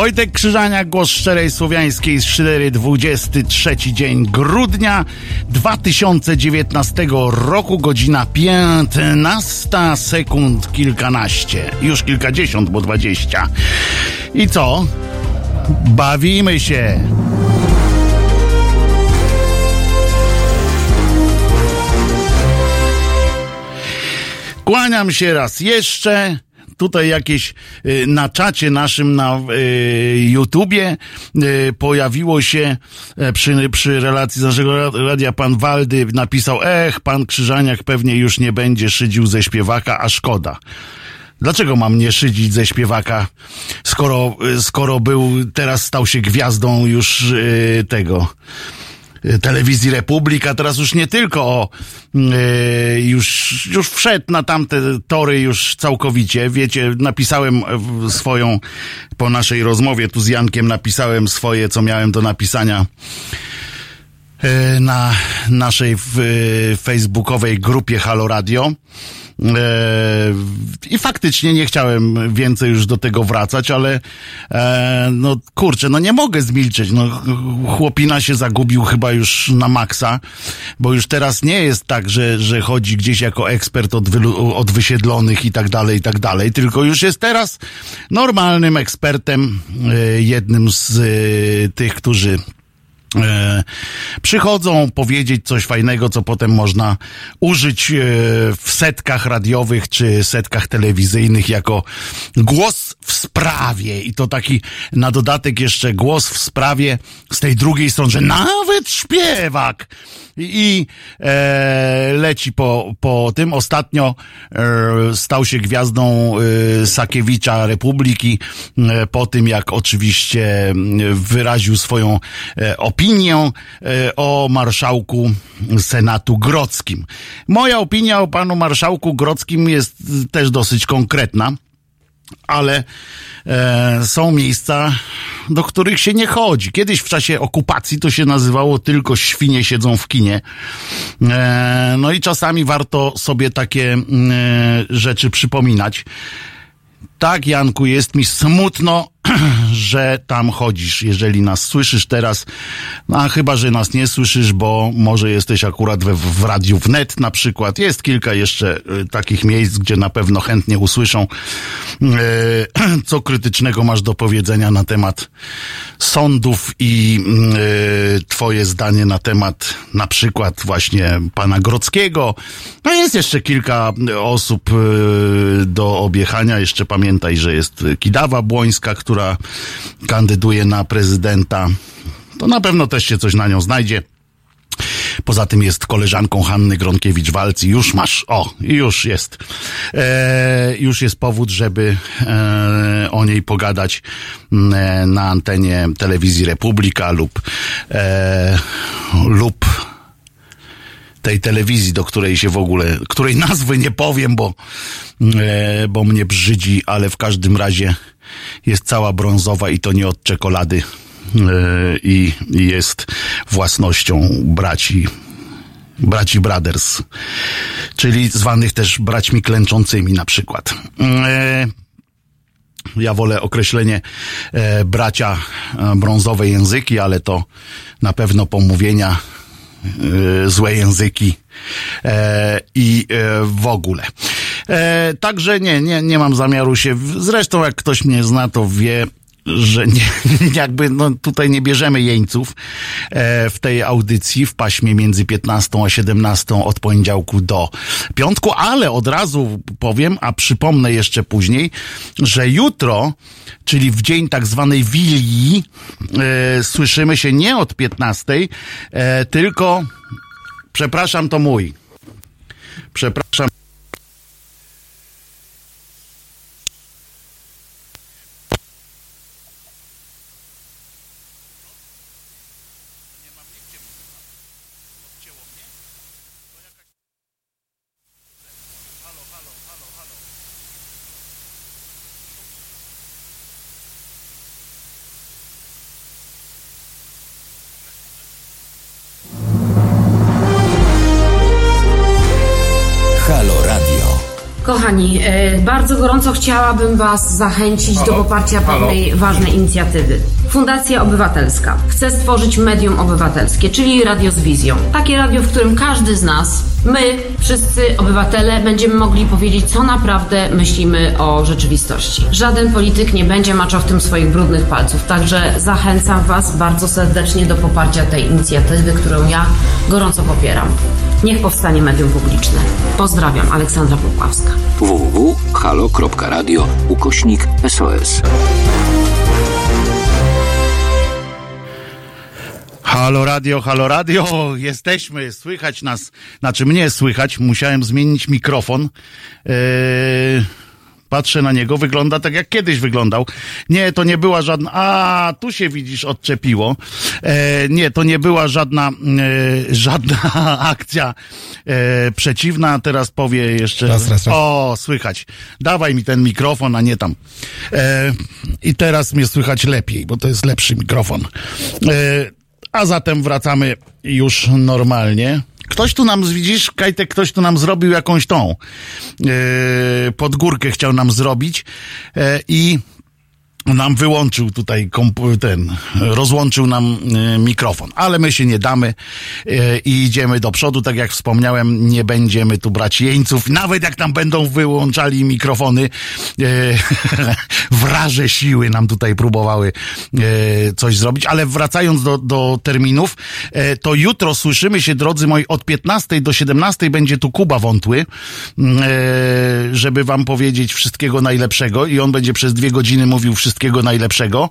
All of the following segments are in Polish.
Wojtek Krzyżania, głos szczerej słowiańskiej z 4, 23 dzień grudnia 2019 roku, godzina 15 sekund kilkanaście, już kilkadziesiąt, bo 20. I co? Bawimy się. Kłaniam się raz jeszcze tutaj jakieś y, na czacie naszym na y, YouTubie y, pojawiło się przy, przy relacji z naszego radia pan Waldy napisał, ech, pan Krzyżaniak pewnie już nie będzie szydził ze śpiewaka, a szkoda. Dlaczego mam nie szydzić ze śpiewaka, skoro, skoro był, teraz stał się gwiazdą już tego telewizji Republika, teraz już nie tylko o, yy, już, już wszedł na tamte tory już całkowicie. Wiecie, napisałem swoją, po naszej rozmowie tu z Jankiem napisałem swoje, co miałem do napisania y, na naszej facebookowej grupie Halo Radio. E, I faktycznie nie chciałem więcej już do tego wracać, ale e, no kurczę, no nie mogę zmilczeć. No, chłopina się zagubił chyba już na maksa, bo już teraz nie jest tak, że, że chodzi gdzieś jako ekspert od, wylu, od wysiedlonych i tak dalej, i tak dalej, tylko już jest teraz normalnym ekspertem, e, jednym z tych, którzy E, przychodzą powiedzieć coś fajnego, co potem można użyć e, w setkach radiowych czy setkach telewizyjnych jako głos w sprawie. I to taki na dodatek jeszcze głos w sprawie z tej drugiej strony, że nawet śpiewak i e, leci po, po tym. Ostatnio e, stał się gwiazdą e, Sakiewicza Republiki e, po tym, jak oczywiście wyraził swoją e, opinię e, o marszałku Senatu Grodzkim. Moja opinia o panu marszałku Grodzkim jest też dosyć konkretna ale e, są miejsca, do których się nie chodzi. Kiedyś w czasie okupacji to się nazywało tylko świnie siedzą w kinie. E, no i czasami warto sobie takie e, rzeczy przypominać. Tak, Janku, jest mi smutno, że tam chodzisz, jeżeli nas słyszysz teraz, no, a chyba, że nas nie słyszysz, bo może jesteś akurat we, w radiu wnet na przykład. Jest kilka jeszcze y, takich miejsc, gdzie na pewno chętnie usłyszą, y, co krytycznego masz do powiedzenia na temat sądów i y, twoje zdanie na temat na przykład właśnie pana Grockiego. No jest jeszcze kilka osób do objechania. Jeszcze pamiętaj, że jest Kidawa Błońska, która kandyduje na prezydenta. To na pewno też się coś na nią znajdzie. Poza tym jest koleżanką Hanny Gronkiewicz-Walc już masz, o, już jest. E, już jest powód, żeby e, o niej pogadać e, na antenie telewizji Republika lub e, lub tej telewizji, do której się w ogóle, której nazwy nie powiem, bo, e, bo mnie brzydzi, ale w każdym razie jest cała brązowa i to nie od czekolady e, i jest własnością braci braci Brothers, czyli zwanych też braćmi klęczącymi na przykład. E, ja wolę określenie e, bracia brązowe języki, ale to na pewno pomówienia złe języki i w ogóle. E, także nie, nie, nie mam zamiaru się. Zresztą, jak ktoś mnie zna, to wie, że nie, jakby no, tutaj nie bierzemy jeńców e, w tej audycji w paśmie między 15 a 17 od poniedziałku do piątku, ale od razu powiem, a przypomnę jeszcze później, że jutro, czyli w dzień tak zwanej Wilii, e, słyszymy się nie od 15, e, tylko przepraszam, to mój. Przepraszam. Bardzo chciałabym Was zachęcić do poparcia pewnej ważnej inicjatywy. Fundacja Obywatelska chce stworzyć medium obywatelskie, czyli radio z wizją. Takie radio, w którym każdy z nas, my, wszyscy obywatele, będziemy mogli powiedzieć, co naprawdę myślimy o rzeczywistości. Żaden polityk nie będzie maczał w tym swoich brudnych palców, także zachęcam Was bardzo serdecznie do poparcia tej inicjatywy, którą ja gorąco popieram. Niech powstanie medium publiczne. Pozdrawiam, Aleksandra Popławska. www.halo.radio ukośnik SOS. Halo radio, halo radio, jesteśmy, słychać nas, znaczy mnie słychać, musiałem zmienić mikrofon. Eee, patrzę na niego, wygląda tak jak kiedyś wyglądał. Nie, to nie była żadna, a tu się widzisz, odczepiło. Eee, nie, to nie była żadna, e, żadna akcja e, przeciwna, teraz powie jeszcze. Raz, raz, raz. O, słychać. Dawaj mi ten mikrofon, a nie tam. E, I teraz mnie słychać lepiej, bo to jest lepszy mikrofon. A zatem wracamy już normalnie. Ktoś tu nam, widzisz, Kajtek, ktoś tu nam zrobił jakąś tą yy, podgórkę chciał nam zrobić yy, i nam wyłączył tutaj ten, rozłączył nam y, mikrofon, ale my się nie damy y, i idziemy do przodu, tak jak wspomniałem, nie będziemy tu brać jeńców, nawet jak nam będą wyłączali mikrofony, y, wraże siły nam tutaj próbowały coś zrobić, ale wracając do, do terminów, to jutro słyszymy się, drodzy moi, od 15 do 17 będzie tu Kuba Wątły, y, żeby wam powiedzieć wszystkiego najlepszego. I on będzie przez dwie godziny mówił wszystkiego najlepszego,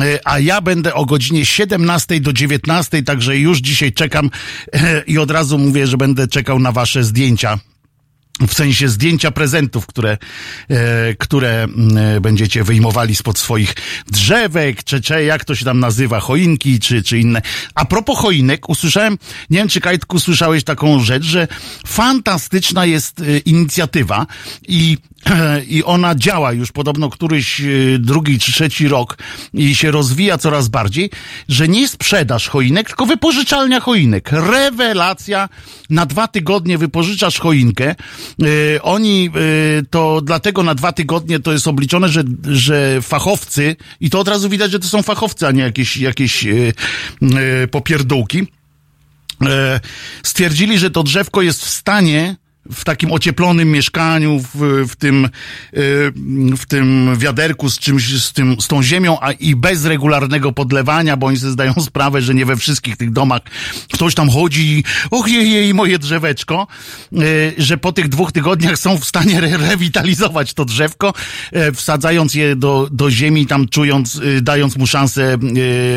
E, a ja będę o godzinie 17 do 19, także już dzisiaj czekam e, i od razu mówię, że będę czekał na wasze zdjęcia w sensie zdjęcia prezentów, które, e, które mm, będziecie wyjmowali spod swoich drzewek, czy, czy jak to się tam nazywa, choinki, czy, czy inne. A propos choinek, usłyszałem, nie wiem, czy Kajtku słyszałeś taką rzecz, że fantastyczna jest e, inicjatywa i i ona działa już podobno któryś e, drugi czy trzeci rok i się rozwija coraz bardziej, że nie sprzedaż choinek, tylko wypożyczalnia choinek. Rewelacja. Na dwa tygodnie wypożyczasz choinkę. E, oni e, to dlatego na dwa tygodnie to jest obliczone, że, że fachowcy, i to od razu widać, że to są fachowcy, a nie jakieś, jakieś popierdółki, stwierdzili, że to drzewko jest w stanie w takim ocieplonym mieszkaniu, w, w tym, y, w tym wiaderku z czymś, z, tym, z tą ziemią, a i bez regularnego podlewania, bo oni sobie zdają sprawę, że nie we wszystkich tych domach ktoś tam chodzi i och jej, jej moje drzeweczko, y, że po tych dwóch tygodniach są w stanie re rewitalizować to drzewko, y, wsadzając je do, do ziemi, tam czując, dając mu szansę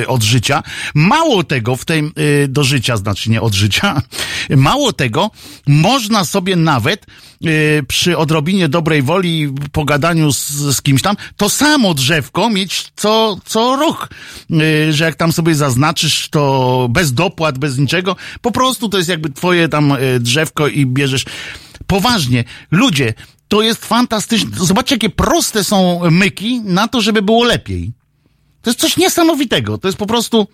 od życia. Mało tego, w tej, do życia, znaczy nie od życia, mało tego, można sobie nawet y, przy odrobinie dobrej woli, pogadaniu z, z kimś tam, to samo drzewko mieć co, co rok. Y, że jak tam sobie zaznaczysz, to bez dopłat, bez niczego, po prostu to jest jakby twoje tam y, drzewko i bierzesz. Poważnie, ludzie, to jest fantastyczne. Zobaczcie, jakie proste są myki na to, żeby było lepiej. To jest coś niesamowitego. To jest po prostu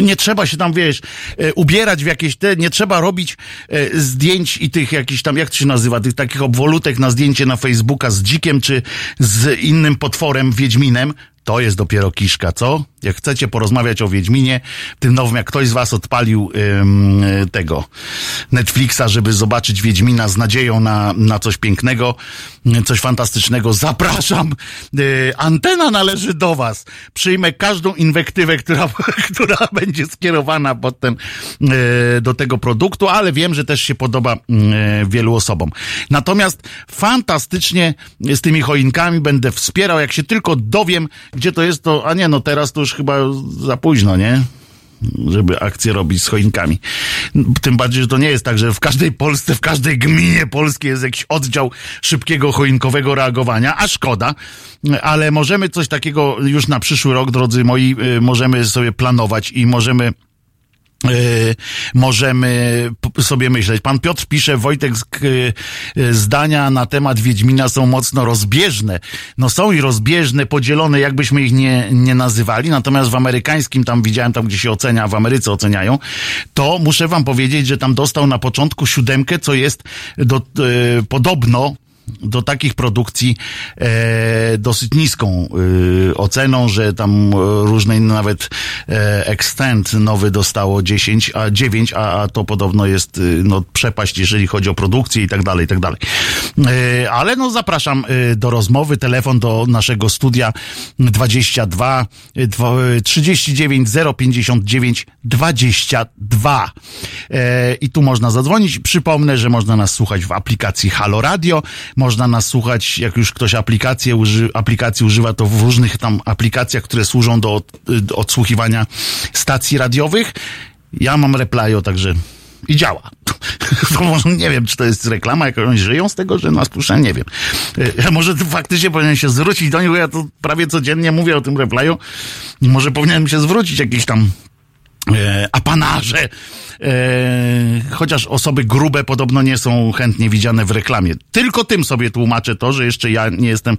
nie trzeba się tam, wiesz, e, ubierać w jakieś te, nie trzeba robić e, zdjęć i tych jakichś tam, jak to się nazywa, tych takich obwolutek na zdjęcie na Facebooka z dzikiem czy z innym potworem, Wiedźminem. To jest dopiero kiszka, co? Jak chcecie porozmawiać o Wiedźminie, tym nowym, jak ktoś z was odpalił ym, tego Netflixa, żeby zobaczyć Wiedźmina z nadzieją na, na coś pięknego, coś fantastycznego, zapraszam. Yy, antena należy do was. Przyjmę każdą inwektywę, która, która będzie skierowana pod ten, yy, do tego produktu, ale wiem, że też się podoba yy, wielu osobom. Natomiast fantastycznie z tymi choinkami będę wspierał, jak się tylko dowiem, gdzie to jest, to, a nie, no teraz to już chyba za późno, nie? żeby akcję robić z choinkami. Tym bardziej, że to nie jest tak, że w każdej Polsce, w każdej gminie polskiej jest jakiś oddział szybkiego choinkowego reagowania, a szkoda, ale możemy coś takiego już na przyszły rok, drodzy moi, y, możemy sobie planować i możemy możemy sobie myśleć. Pan Piotr pisze, Wojtek, yy, zdania na temat Wiedźmina są mocno rozbieżne. No są i rozbieżne, podzielone, jakbyśmy ich nie, nie nazywali, natomiast w amerykańskim, tam widziałem, tam gdzie się ocenia, w Ameryce oceniają, to muszę wam powiedzieć, że tam dostał na początku siódemkę, co jest do, yy, podobno do takich produkcji e, dosyć niską e, oceną, że tam różnej nawet e, Extend nowy dostało 10, a 9, a, a to podobno jest no, przepaść, jeżeli chodzi o produkcję i tak dalej, i tak dalej. E, ale no zapraszam e, do rozmowy, telefon do naszego studia 22 39 059 22 e, i tu można zadzwonić. Przypomnę, że można nas słuchać w aplikacji Halo Radio, można nas słuchać, jak już ktoś aplikację uży, aplikacji używa, to w różnych tam aplikacjach, które służą do, do odsłuchiwania stacji radiowych. Ja mam Replyo, także i działa. Może nie wiem, czy to jest reklama, jak oni żyją z tego, że nas puszczają, nie wiem. Ja może faktycznie powinien się zwrócić do nich, bo ja to prawie codziennie mówię o tym replaju. Może powinienem się zwrócić jakiś tam e, apanarze E, chociaż osoby grube podobno nie są chętnie widziane w reklamie. Tylko tym sobie tłumaczę to, że jeszcze ja nie jestem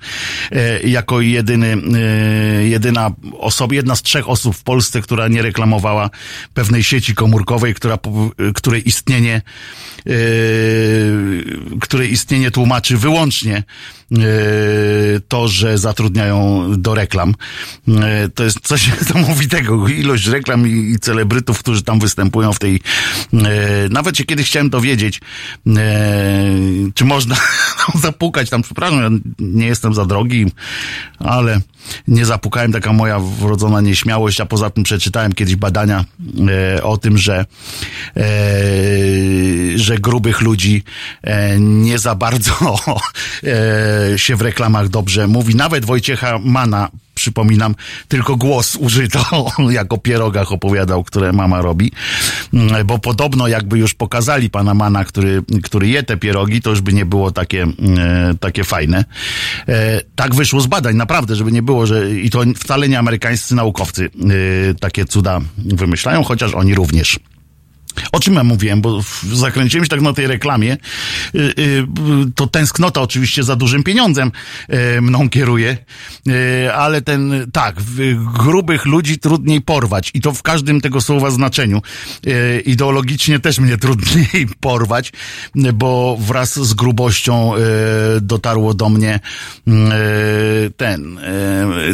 e, jako jedyny, e, jedyna osoba, jedna z trzech osób w Polsce, która nie reklamowała pewnej sieci komórkowej, która, której istnienie, której istnienie tłumaczy wyłącznie to, że zatrudniają do reklam. To jest coś niesamowitego. Ilość reklam i celebrytów, którzy tam występują w tej E, nawet się kiedyś chciałem dowiedzieć, e, czy można zapukać tam, przepraszam, ja nie jestem za drogi, ale nie zapukałem, taka moja wrodzona nieśmiałość, a poza tym przeczytałem kiedyś badania e, o tym, że, że grubych ludzi nie za bardzo się w reklamach dobrze mówi. Nawet Wojciecha Mana przypominam, tylko głos użyto, jako pierogach opowiadał, które mama robi, mm, bo podobno jakby już pokazali pana Mana, który, który je te pierogi, to już by nie było takie, mm, e, takie fajne. E, tak wyszło z badań, naprawdę, żeby nie było, że i to wcale nie amerykańscy naukowcy e, takie cuda wymyślają, chociaż oni również. O czym ja mówiłem, bo zakręciłem się tak na tej reklamie. Y, y, to tęsknota oczywiście za dużym pieniądzem y, mną kieruje, ale ten, tak, grubych ludzi trudniej porwać i to w każdym tego słowa znaczeniu. Ideologicznie też mnie trudniej porwać, bo wraz z grubością dotarło do mnie ten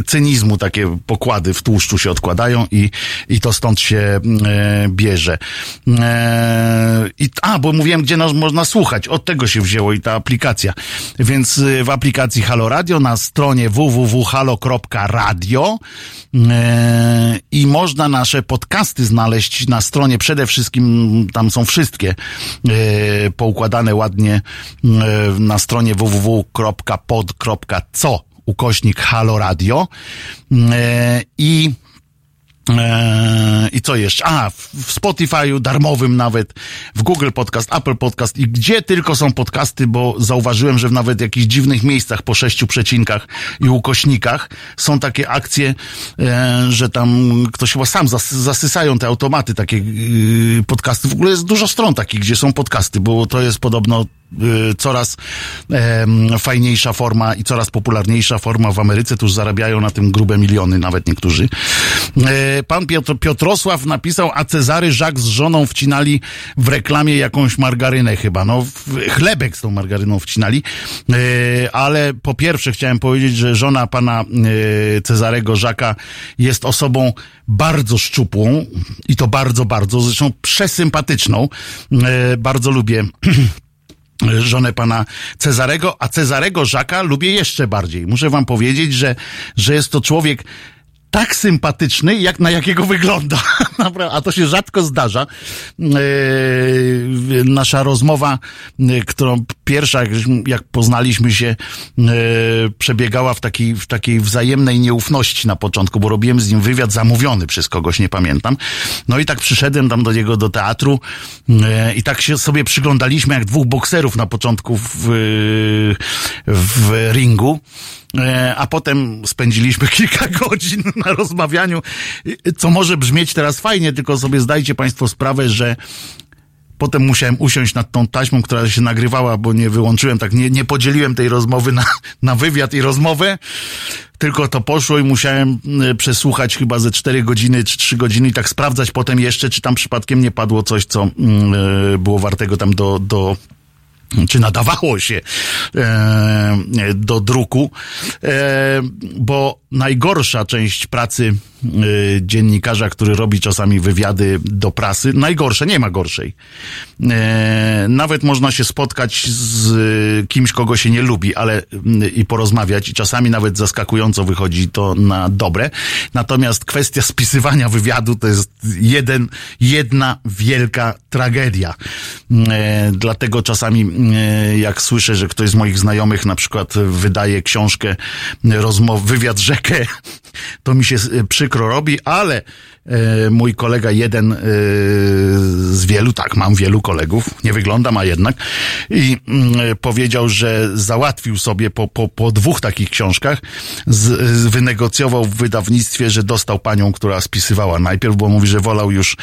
cynizmu, takie pokłady w tłuszczu się odkładają i, i to stąd się bierze. Eee, I, a, bo mówiłem, gdzie nas można słuchać. Od tego się wzięło i ta aplikacja. Więc y, w aplikacji Halo Radio na stronie www.halo.radio eee, i można nasze podcasty znaleźć na stronie przede wszystkim, tam są wszystkie eee, poukładane ładnie na stronie www.pod.co ukośnik Halo Radio i Eee, I co jeszcze? A, w Spotify'u, darmowym nawet, w Google Podcast, Apple Podcast i gdzie tylko są podcasty, bo zauważyłem, że w nawet jakichś dziwnych miejscach po sześciu przecinkach i ukośnikach są takie akcje, e, że tam ktoś chyba sam zas zasysają te automaty, takie y, podcasty. W ogóle jest dużo stron takich, gdzie są podcasty, bo to jest podobno coraz fajniejsza forma i coraz popularniejsza forma w Ameryce, tuż zarabiają na tym grube miliony, nawet niektórzy. E, pan Piotr, Piotrosław napisał, a Cezary Żak z żoną wcinali w reklamie jakąś margarynę chyba. No, chlebek z tą margaryną wcinali. E, ale po pierwsze chciałem powiedzieć, że żona pana e, Cezarego Żaka jest osobą bardzo szczupłą i to bardzo, bardzo, zresztą przesympatyczną. Bardzo lubię żonę pana Cezarego, a Cezarego Żaka lubię jeszcze bardziej. Muszę wam powiedzieć, że, że jest to człowiek tak sympatyczny, jak na jakiego wygląda. A to się rzadko zdarza. E, nasza rozmowa, e, którą pierwsza, jak poznaliśmy się, e, przebiegała w takiej, w takiej wzajemnej nieufności na początku, bo robiłem z nim wywiad zamówiony przez kogoś, nie pamiętam. No i tak przyszedłem tam do niego do teatru i tak się sobie przyglądaliśmy jak dwóch bokserów na początku w, w ringu. E, a potem spędziliśmy kilka godzin na rozmawianiu, co może brzmieć teraz fajnie, tylko sobie zdajcie Państwo sprawę, że Potem musiałem usiąść nad tą taśmą, która się nagrywała, bo nie wyłączyłem, tak nie, nie podzieliłem tej rozmowy na, na wywiad i rozmowę, tylko to poszło i musiałem e, przesłuchać chyba ze 4 godziny czy 3 godziny i tak sprawdzać potem jeszcze, czy tam przypadkiem nie padło coś, co e, było wartego tam do, do czy nadawało się e, do druku, e, bo najgorsza część pracy dziennikarza, który robi czasami wywiady do prasy, najgorsze, nie ma gorszej. E, nawet można się spotkać z kimś, kogo się nie lubi, ale i porozmawiać i czasami nawet zaskakująco wychodzi to na dobre. Natomiast kwestia spisywania wywiadu to jest jeden, jedna wielka tragedia. Dlatego czasami jak słyszę, że ktoś z moich znajomych na przykład wydaje książkę rozmów, wywiad rzekę, to mi się przykro robi, ale mój kolega, jeden e, z wielu, tak, mam wielu kolegów, nie wyglądam, a jednak, i mm, powiedział, że załatwił sobie po, po, po dwóch takich książkach, z, wynegocjował w wydawnictwie, że dostał panią, która spisywała najpierw, bo mówi, że wolał już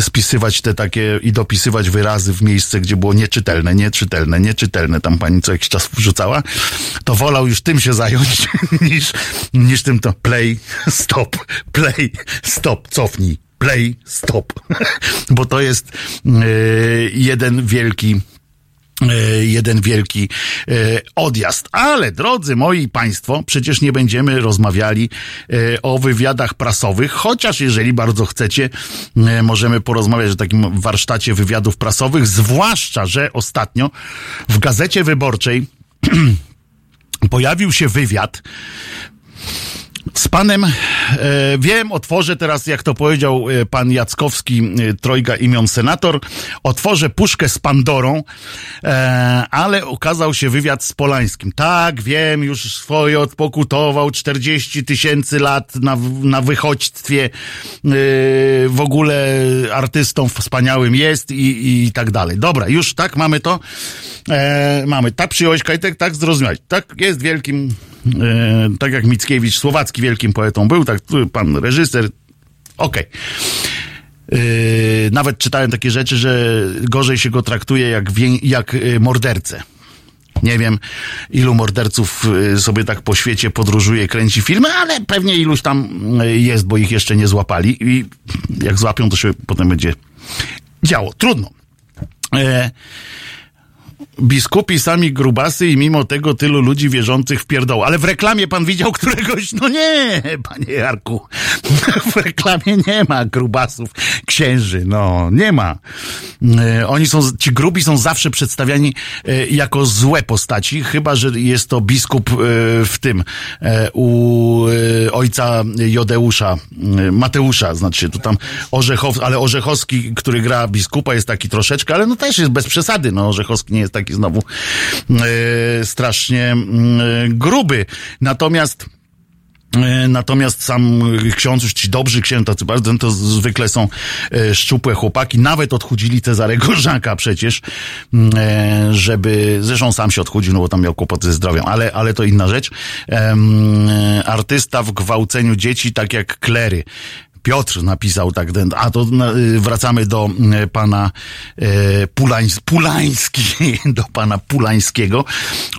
spisywać te takie i dopisywać wyrazy w miejsce, gdzie było nieczytelne, nieczytelne, nieczytelne, tam pani co jakiś czas wrzucała, to wolał już tym się zająć, niż, niż tym to play, stop, play, stop, co cofnij, play, stop. Bo to jest yy, jeden wielki e, jeden wielki e, odjazd. Ale, drodzy moi państwo, przecież nie będziemy rozmawiali o wywiadach prasowych, chociaż jeżeli bardzo chcecie, możemy porozmawiać o takim warsztacie wywiadów prasowych, zwłaszcza, że ostatnio w Gazecie Wyborczej pojawił się wywiad z panem, e, wiem, otworzę teraz, jak to powiedział e, pan Jackowski, e, trojga imion senator, otworzę puszkę z Pandorą, ale okazał się wywiad z Polańskim. Tak, wiem, już swoje odpokutował, 40 tysięcy lat na, na wychodźstwie, w ogóle artystą wspaniałym jest i, i tak dalej. Dobra, już tak, mamy to, mamy. Tak przyjąłeś, Kajtek, tak zrozumiałeś. Tak, jest wielkim tak jak Mickiewicz, słowacki wielkim poetą był, tak pan reżyser, okej. Okay. E, nawet czytałem takie rzeczy, że gorzej się go traktuje jak, jak e, mordercę. Nie wiem, ilu morderców sobie tak po świecie podróżuje, kręci filmy, ale pewnie iluś tam jest, bo ich jeszcze nie złapali. I jak złapią, to się potem będzie działo. Trudno. E, biskupi sami grubasy i mimo tego tylu ludzi wierzących w pierdoł. Ale w reklamie pan widział któregoś? No nie, panie Jarku. W reklamie nie ma grubasów, księży, no nie ma. E, oni są, ci grubi są zawsze przedstawiani e, jako złe postaci, chyba, że jest to biskup e, w tym, u ojca Jodeusza, Mateusza, znaczy tu tam Orzechow, ale Orzechowski, który gra biskupa jest taki troszeczkę, ale no też jest bez przesady, no Orzechowski nie jest taki znowu e, strasznie e, gruby. Natomiast e, Natomiast sam ksiądz, już ci dobrzy księża, tacy bardzo, to zwykle są e, szczupłe chłopaki, nawet odchudzili Cezarego Żaka przecież, e, żeby, zresztą sam się odchudził, no bo tam miał kłopoty ze zdrowiem, ale, ale to inna rzecz. Artysta w gwałceniu dzieci, tak jak klery. Piotr napisał tak, a to y, wracamy do y, pana y, Pulańs, Pulański, do pana Pulańskiego.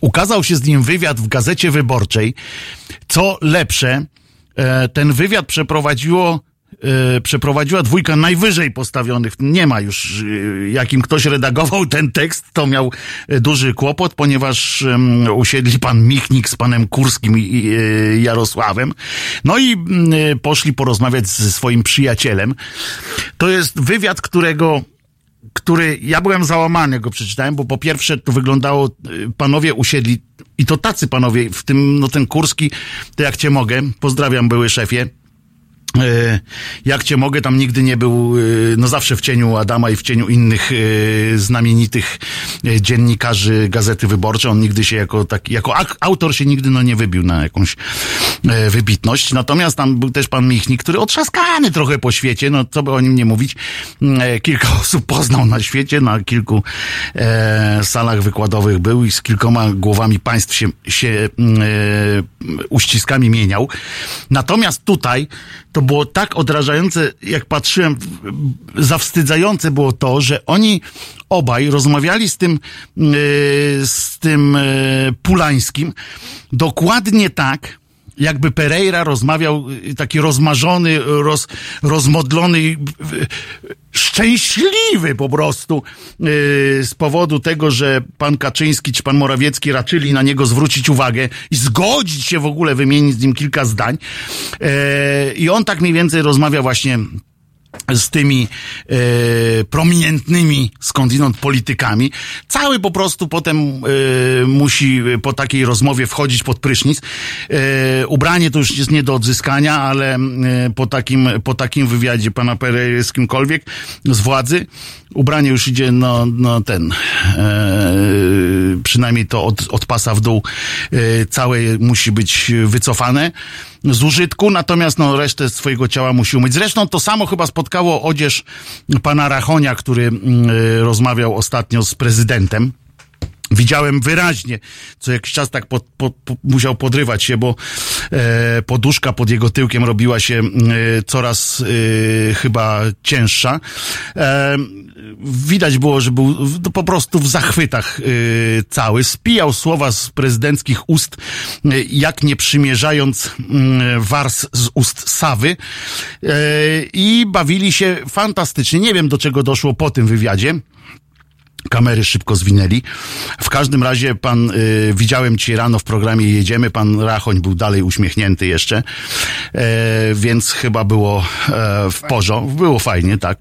Ukazał się z nim wywiad w Gazecie Wyborczej. Co lepsze, e, ten wywiad przeprowadziło E, przeprowadziła dwójka najwyżej postawionych. Nie ma już, e, jakim ktoś redagował ten tekst, to miał e, duży kłopot, ponieważ usiedli pan Michnik z panem Kurskim i Jarosławem. No i poszli porozmawiać ze swoim przyjacielem. To jest wywiad, którego który ja byłem załamany, go przeczytałem, bo po pierwsze to wyglądało, panowie usiedli, i to tacy panowie, w tym, no ten Kurski, to jak cię mogę, pozdrawiam były szefie, jak cię mogę, tam nigdy nie był, e, no zawsze w cieniu Adama i w cieniu innych e, znamienitych dziennikarzy Gazety Wyborczej. On nigdy się jako taki, jako autor się nigdy no nie wybił na jakąś wybitność. Natomiast tam był też pan Michnik, który otrzaskany trochę po świecie, no co by o nim nie mówić. Kilka osób poznał na świecie, na kilku salach wykładowych był i z kilkoma głowami państw się, się uściskami mieniał. Natomiast tutaj to było tak odrażające, jak patrzyłem, zawstydzające było to, że oni obaj rozmawiali z tym, yy, z tym yy, Pulańskim dokładnie tak, jakby Pereira rozmawiał y, taki rozmarzony, roz, rozmodlony, y, szczęśliwy po prostu yy, z powodu tego, że pan Kaczyński czy pan Morawiecki raczyli na niego zwrócić uwagę i zgodzić się w ogóle wymienić z nim kilka zdań. Yy, I on tak mniej więcej rozmawia właśnie z tymi e, prominentnymi skądinąd politykami. Cały po prostu potem e, musi po takiej rozmowie wchodzić pod prysznic. E, ubranie to już jest nie do odzyskania, ale e, po, takim, po takim wywiadzie pana Perery z kimkolwiek z władzy, ubranie już idzie no, no ten, e, przynajmniej to od, od pasa w dół e, całe musi być wycofane z użytku, natomiast no, resztę swojego ciała musi umyć. Zresztą to samo chyba spotkało odzież pana Rachonia, który mm, y, rozmawiał ostatnio z prezydentem. Widziałem wyraźnie, co jakiś czas tak po, po, po, musiał podrywać się, bo e, poduszka pod jego tyłkiem robiła się e, coraz e, chyba cięższa. E, widać było, że był w, po prostu w zachwytach e, cały. Spijał słowa z prezydenckich ust, e, jak nie przymierzając wars z ust Sawy. I bawili się fantastycznie. Nie wiem, do czego doszło po tym wywiadzie. Kamery szybko zwinęli. W każdym razie pan, y, widziałem ci rano w programie Jedziemy, pan Rachoń był dalej uśmiechnięty jeszcze, e, więc chyba było e, w porządku, było fajnie, tak.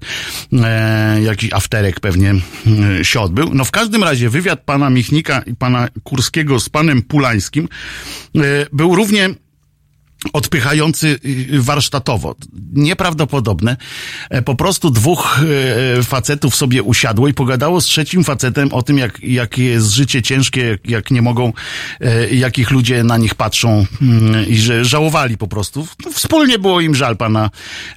E, jakiś afterek pewnie y, się odbył. No w każdym razie wywiad pana Michnika i pana Kurskiego z panem Pulańskim y, był równie odpychający y, warsztatowo. Nieprawdopodobne. E, Po prostu dwóch e, facetów sobie usiadło i pogadało z trzecim facetem o tym, jak, jakie jest życie ciężkie, jak, nie mogą, e, jakich ludzie na nich patrzą mm, i że żałowali po prostu. No, Wspólnie było im żal pana,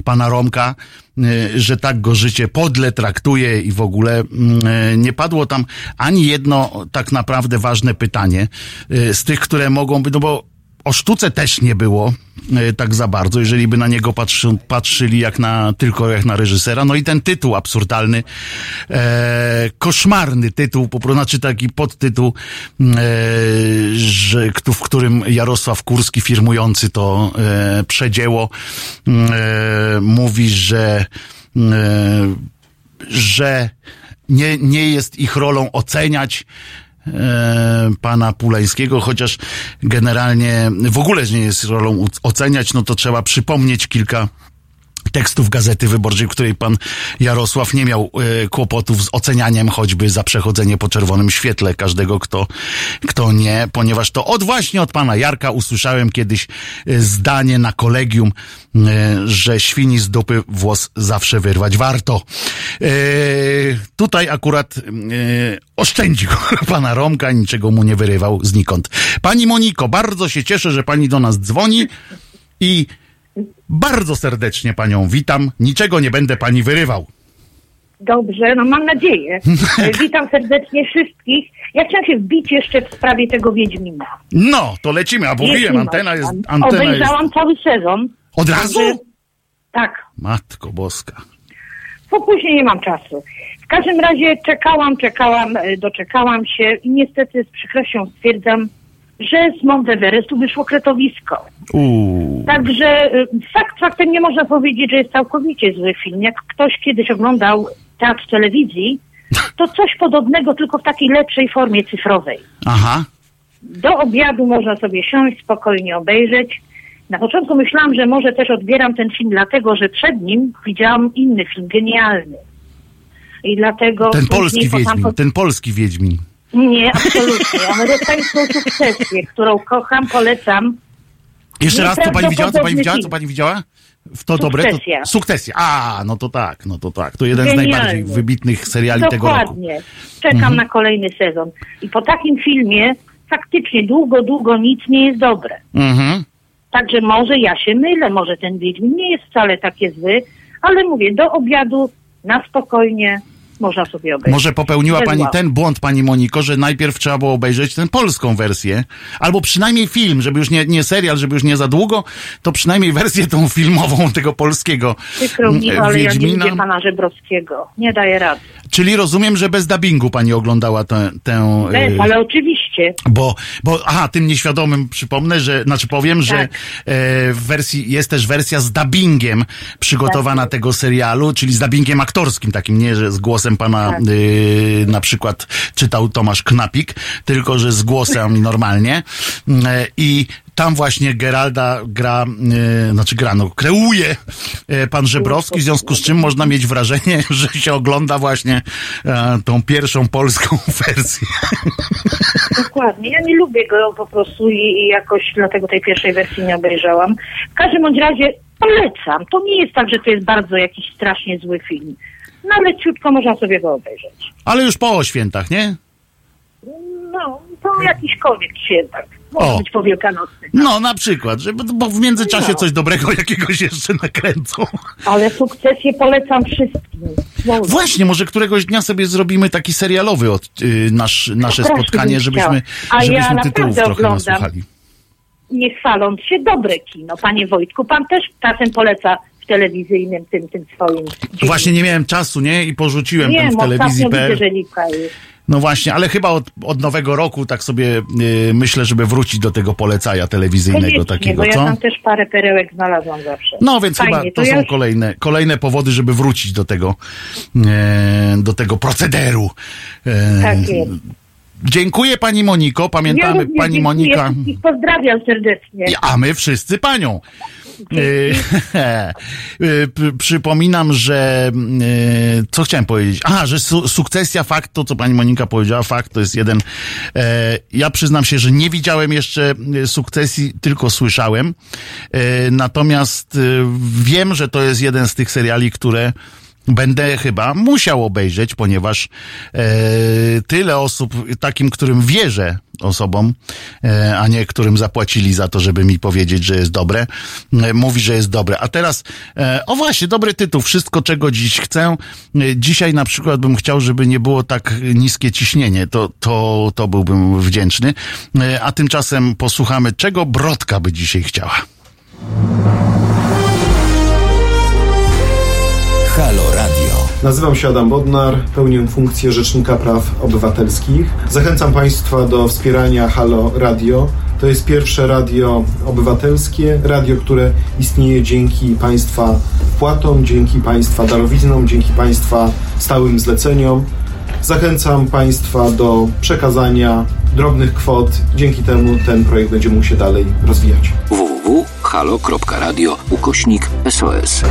pana Romka e, że tak go życie podle traktuje i w ogóle mm, e, nie padło tam ani jedno tak naprawdę ważne pytanie e, z tych, które mogą być, no bo o sztuce też nie było e, tak za bardzo, jeżeli by na niego patrzy, patrzyli jak na, tylko jak na reżysera. No i ten tytuł absurdalny, e, koszmarny tytuł, po prostu, znaczy taki podtytuł, e, że, w którym Jarosław Kurski firmujący to e, przedzieło e, mówi, że e, że nie, nie jest ich rolą oceniać pana Pulańskiego, chociaż generalnie w ogóle nie jest rolą oceniać, no to trzeba przypomnieć kilka tekstów Gazety Wyborczej, w której pan Jarosław nie miał e, kłopotów z ocenianiem choćby za przechodzenie po czerwonym świetle każdego, kto, kto nie, ponieważ to od właśnie od pana Jarka usłyszałem kiedyś e, zdanie na kolegium, e, że świni z dupy włos zawsze wyrwać warto. Tutaj akurat oszczędził pana Romka, niczego mu nie wyrywał znikąd. Pani Moniko, bardzo się cieszę, że pani do nas dzwoni i bardzo serdecznie panią witam. Niczego nie będę pani wyrywał. Dobrze, no mam nadzieję. E, Witam serdecznie wszystkich. Ja chciałam się wbić jeszcze w sprawie tego Wiedźmina. No, to lecimy, a mówiłem, Jeśli antena jest, antena jest... Obejrzałam cały sezon. Od razu? Tak, Matko boska. bo później nie mam czasu. W każdym razie czekałam, czekałam, e, doczekałam się i niestety z przykrością stwierdzam, że z Mount Everestu wyszło kretowisko. Uuu. Także y, fakt faktem nie można powiedzieć, że jest całkowicie zły film. Jak ktoś kiedyś oglądał teatr telewizji, to coś podobnego, tylko w takiej lepszej formie cyfrowej. Aha. Do obiadu można sobie siąść, spokojnie obejrzeć. Na początku myślałam, że może też odbieram ten film dlatego, że przed nim widziałam inny film, genialny. I dlatego... Ten polski po Wiedźmin, ten polski Wiedźmin. Nie, absolutnie. Amerykańską sukcesję, którą kocham, polecam. Jeszcze raz, co pani widziała, co pani widziała, co pani widziała? W to dobre? To, Sukcesja. A, no to tak, no to tak. To jeden z Genialny. najbardziej wybitnych seriali tego roku. Dokładnie. Czekam Mhm. na kolejny sezon. I po takim filmie faktycznie długo, długo nic nie jest dobre. Mhm. Także może ja się mylę, może ten Wiedźmin nie jest wcale takie zły, ale mówię, do obiadu, na spokojnie, można sobie obejrzeć. Może popełniła Bez pani ten błąd, pani Moniko, że najpierw trzeba było obejrzeć tę polską wersję, albo przynajmniej film, żeby już nie, nie serial, żeby już nie za długo, to przynajmniej wersję tą filmową tego polskiego Przykro mi, mm, ale ja nie lubię pana Żebrowskiego. Nie daję rady. Czyli rozumiem, że bez dubbingu pani oglądała tę... tę Bez, y, ale oczywiście. Oczywiście. Bo, bo, aha, tym nieświadomym przypomnę, że, znaczy powiem, że Tak. e, w wersji, jest też wersja z dubbingiem przygotowana Tak. tego serialu, czyli z dubbingiem aktorskim, takim nie, że z głosem pana Tak. e, na przykład czytał Tomasz Knapik, tylko że z głosem normalnie. E, I tam właśnie Geralda gra, e, znaczy gra, no, kreuje e, pan Żebrowski, w związku z czym można mieć wrażenie, że się ogląda właśnie e, tą pierwszą polską wersję. Dokładnie. Ja nie lubię go po prostu i, jakoś dlatego tej pierwszej wersji nie obejrzałam. W każdym bądź razie polecam. To nie jest tak, że to jest bardzo jakiś strasznie zły film. No leciutko można sobie go obejrzeć. Ale już po świętach, nie? No, to jakiś koniec święta. Może O. być po Wielkanocny. No, na przykład, że, bo w międzyczasie No. coś dobrego jakiegoś jeszcze nakręcą. Ale sukcesję polecam wszystkim. No, Właśnie, może któregoś dnia sobie zrobimy taki serialowy od, y, nasz, nasze spotkanie, żebyśmy. A ja żebyśmy naprawdę tytułów trochę oglądam. nasłuchali. nie chwaląc się, dobre kino. Panie Wojtku, pan też czasem poleca w telewizyjnym tym, tym swoim... Właśnie nie miałem czasu, nie? I porzuciłem Nie, tam w ostatnio widzę, telewizji.pl. że jest. No właśnie, ale chyba od, od nowego roku tak sobie y, myślę, żeby wrócić do tego polecaja telewizyjnego Koniecznie, takiego, bo ja co? tam też parę perełek znalazłam zawsze. No więc Fajnie, chyba to, ja są już- kolejne, kolejne powody, żeby wrócić do tego, e, do tego procederu. E, Tak jest. Dziękuję pani Moniko, Ja pamiętamy również pani dziękuję Monika. Pozdrawiam serdecznie. A my wszyscy panią. P- Przypominam, że e, co chciałem powiedzieć? A, że su sukcesja fakt, to co pani Monika powiedziała, fakt to jest jeden. E, ja przyznam się, że nie widziałem jeszcze e, sukcesji, tylko słyszałem. E, natomiast wiem, że to jest jeden z tych seriali, które będę chyba musiał obejrzeć, ponieważ e, tyle osób, takim, którym wierzę osobom, e, a nie którym zapłacili za to, żeby mi powiedzieć, że jest dobre, e, mówi, że jest dobre. A teraz, e, o właśnie, dobry tytuł, wszystko czego dziś chcę. E, dzisiaj na przykład bym chciał, żeby nie było tak niskie ciśnienie, to, to, to byłbym wdzięczny. E, a tymczasem posłuchamy, czego Brodka by dzisiaj chciała. Nazywam się Adam Bodnar, pełnię funkcję Rzecznika Praw Obywatelskich. Zachęcam Państwa do wspierania Halo Radio. To jest pierwsze radio obywatelskie, radio, które istnieje dzięki Państwa wpłatom, dzięki Państwa darowiznom, dzięki Państwa stałym zleceniom. Zachęcam Państwa do przekazania drobnych kwot. Dzięki temu ten projekt będzie mógł się dalej rozwijać. www.halo.radio ukośnik SOS.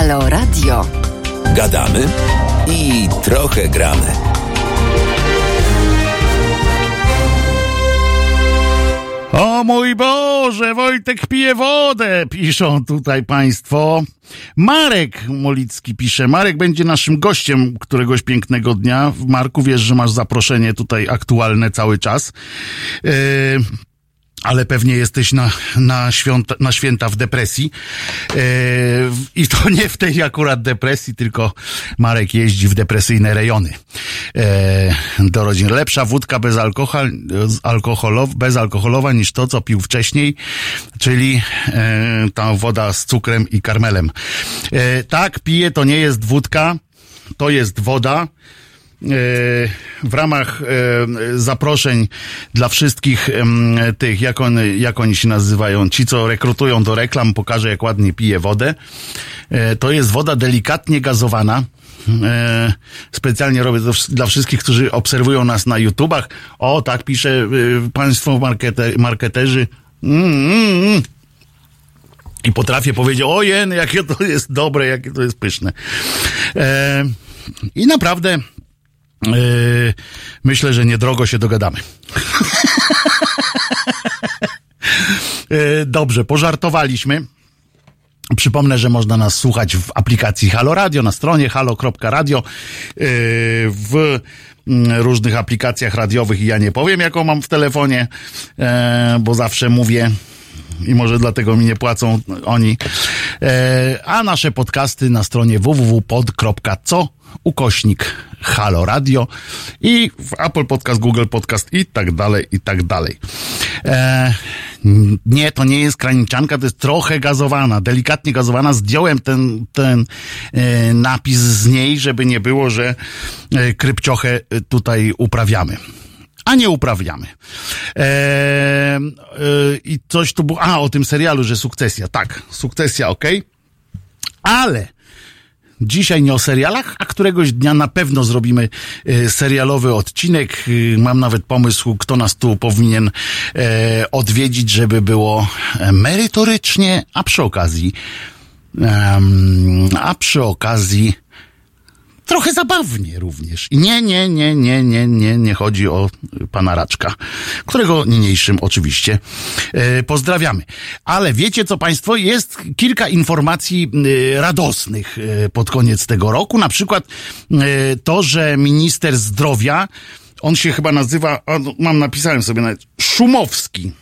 Halo Radio. Gadamy i trochę gramy. O mój Boże, Wojtek pije wodę, piszą tutaj państwo. Marek Molicki pisze, Marek będzie naszym gościem któregoś pięknego dnia. Marku, wiesz, że masz zaproszenie tutaj aktualne cały czas. Yy, ale pewnie jesteś na, na, świąta, na święta w depresji. E, I to nie w tej akurat depresji, tylko Marek jeździ w depresyjne rejony. E, do rodzin. Lepsza wódka bez alkohol, alkoholow, bezalkoholowa niż to, co pił wcześniej, czyli e, ta woda z cukrem i karmelem. Tak, pije, to nie jest wódka, to jest woda w ramach zaproszeń dla wszystkich tych, jak, on, jak oni się nazywają, ci, co rekrutują do reklam, pokażę, jak ładnie pije wodę. To jest woda delikatnie gazowana. Specjalnie robię to dla wszystkich, którzy obserwują nas na YouTubach. O, tak pisze państwo markete, marketerzy. Mm, mm. I potrafię powiedzieć, ojen, jakie to jest dobre, jakie to jest pyszne. I naprawdę Yy, myślę, że niedrogo się dogadamy. yy, dobrze, pożartowaliśmy. Przypomnę, że można nas słuchać w aplikacji Halo Radio, na stronie halo.radio, yy, w mm, różnych aplikacjach radiowych i ja nie powiem, jaką mam w telefonie, bo zawsze mówię i może dlatego mi nie płacą oni. E, a nasze podcasty na stronie www.pod.co ukośnik Halo Radio i w Apple Podcast, Google Podcast i tak dalej, i tak dalej. E, nie, to nie jest kraniczanka, to jest trochę gazowana, delikatnie gazowana. Zdjąłem ten, ten e, napis z niej, żeby nie było, że e, krypciochę tutaj uprawiamy a nie uprawiamy. Eee, I coś tu było. A, o tym serialu, że sukcesja. Tak, sukcesja, ok. Ale dzisiaj nie o serialach, a któregoś dnia na pewno zrobimy e, serialowy odcinek. E, mam nawet pomysł, kto nas tu powinien e, odwiedzić, żeby było merytorycznie, a przy okazji, a przy okazji trochę zabawnie również. I nie, nie, nie, nie, nie, nie, nie chodzi o pana Raczka, którego niniejszym oczywiście e, pozdrawiamy. Ale wiecie co państwo, jest kilka informacji e, radosnych e, pod koniec tego roku. Na przykład to, że minister zdrowia, on się chyba nazywa, no, mam napisałem sobie nawet, Szumowski.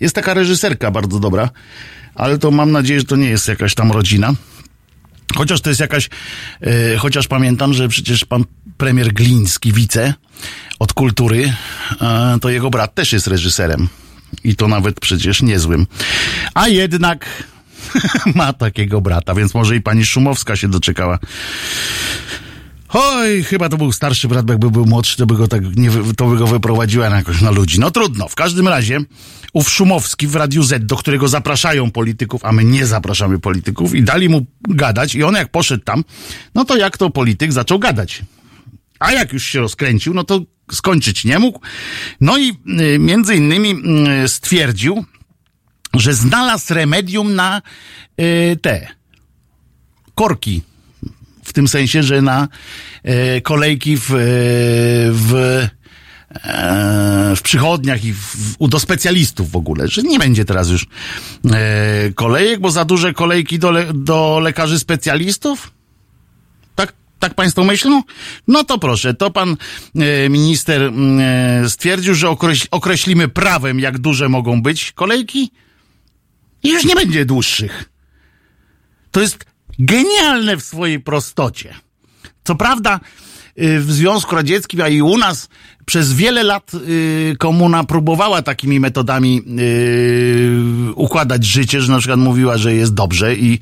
Jest taka reżyserka bardzo dobra, ale to mam nadzieję, że to nie jest jakaś tam rodzina. Chociaż to jest jakaś, e, chociaż pamiętam, że przecież pan premier Gliński, wice od kultury, e, to jego brat też jest reżyserem. I to nawet przecież niezłym. A jednak ma takiego brata, więc może i pani Szumowska się doczekała Oj, chyba to był starszy brat, jakby był młodszy, to by go tak nie, to by go wyprowadziła na jakoś na ludzi. No trudno. W każdym razie ów Szumowski w Radiu Z, do którego zapraszają polityków, a my nie zapraszamy polityków i dali mu gadać i on jak poszedł tam, no to jak to polityk zaczął gadać. A jak już się rozkręcił, no to skończyć nie mógł. No i y, między innymi y, stwierdził, że znalazł remedium na y, te korki. Tym sensie, że na e, kolejki w, e, w, e, w przychodniach i w, u, do specjalistów w ogóle, że nie będzie teraz już e, kolejek, bo za duże kolejki do, le, do lekarzy specjalistów? Tak, tak państwo myślą? No to proszę, to pan e, minister stwierdził, że okreś, określimy prawem, jak duże mogą być kolejki i już nie będzie dłuższych. To jest genialne w swojej prostocie. Co prawda, y, w Związku Radzieckim, a i u nas przez wiele lat y, komuna próbowała takimi metodami y, układać życie, że na przykład mówiła, że jest dobrze i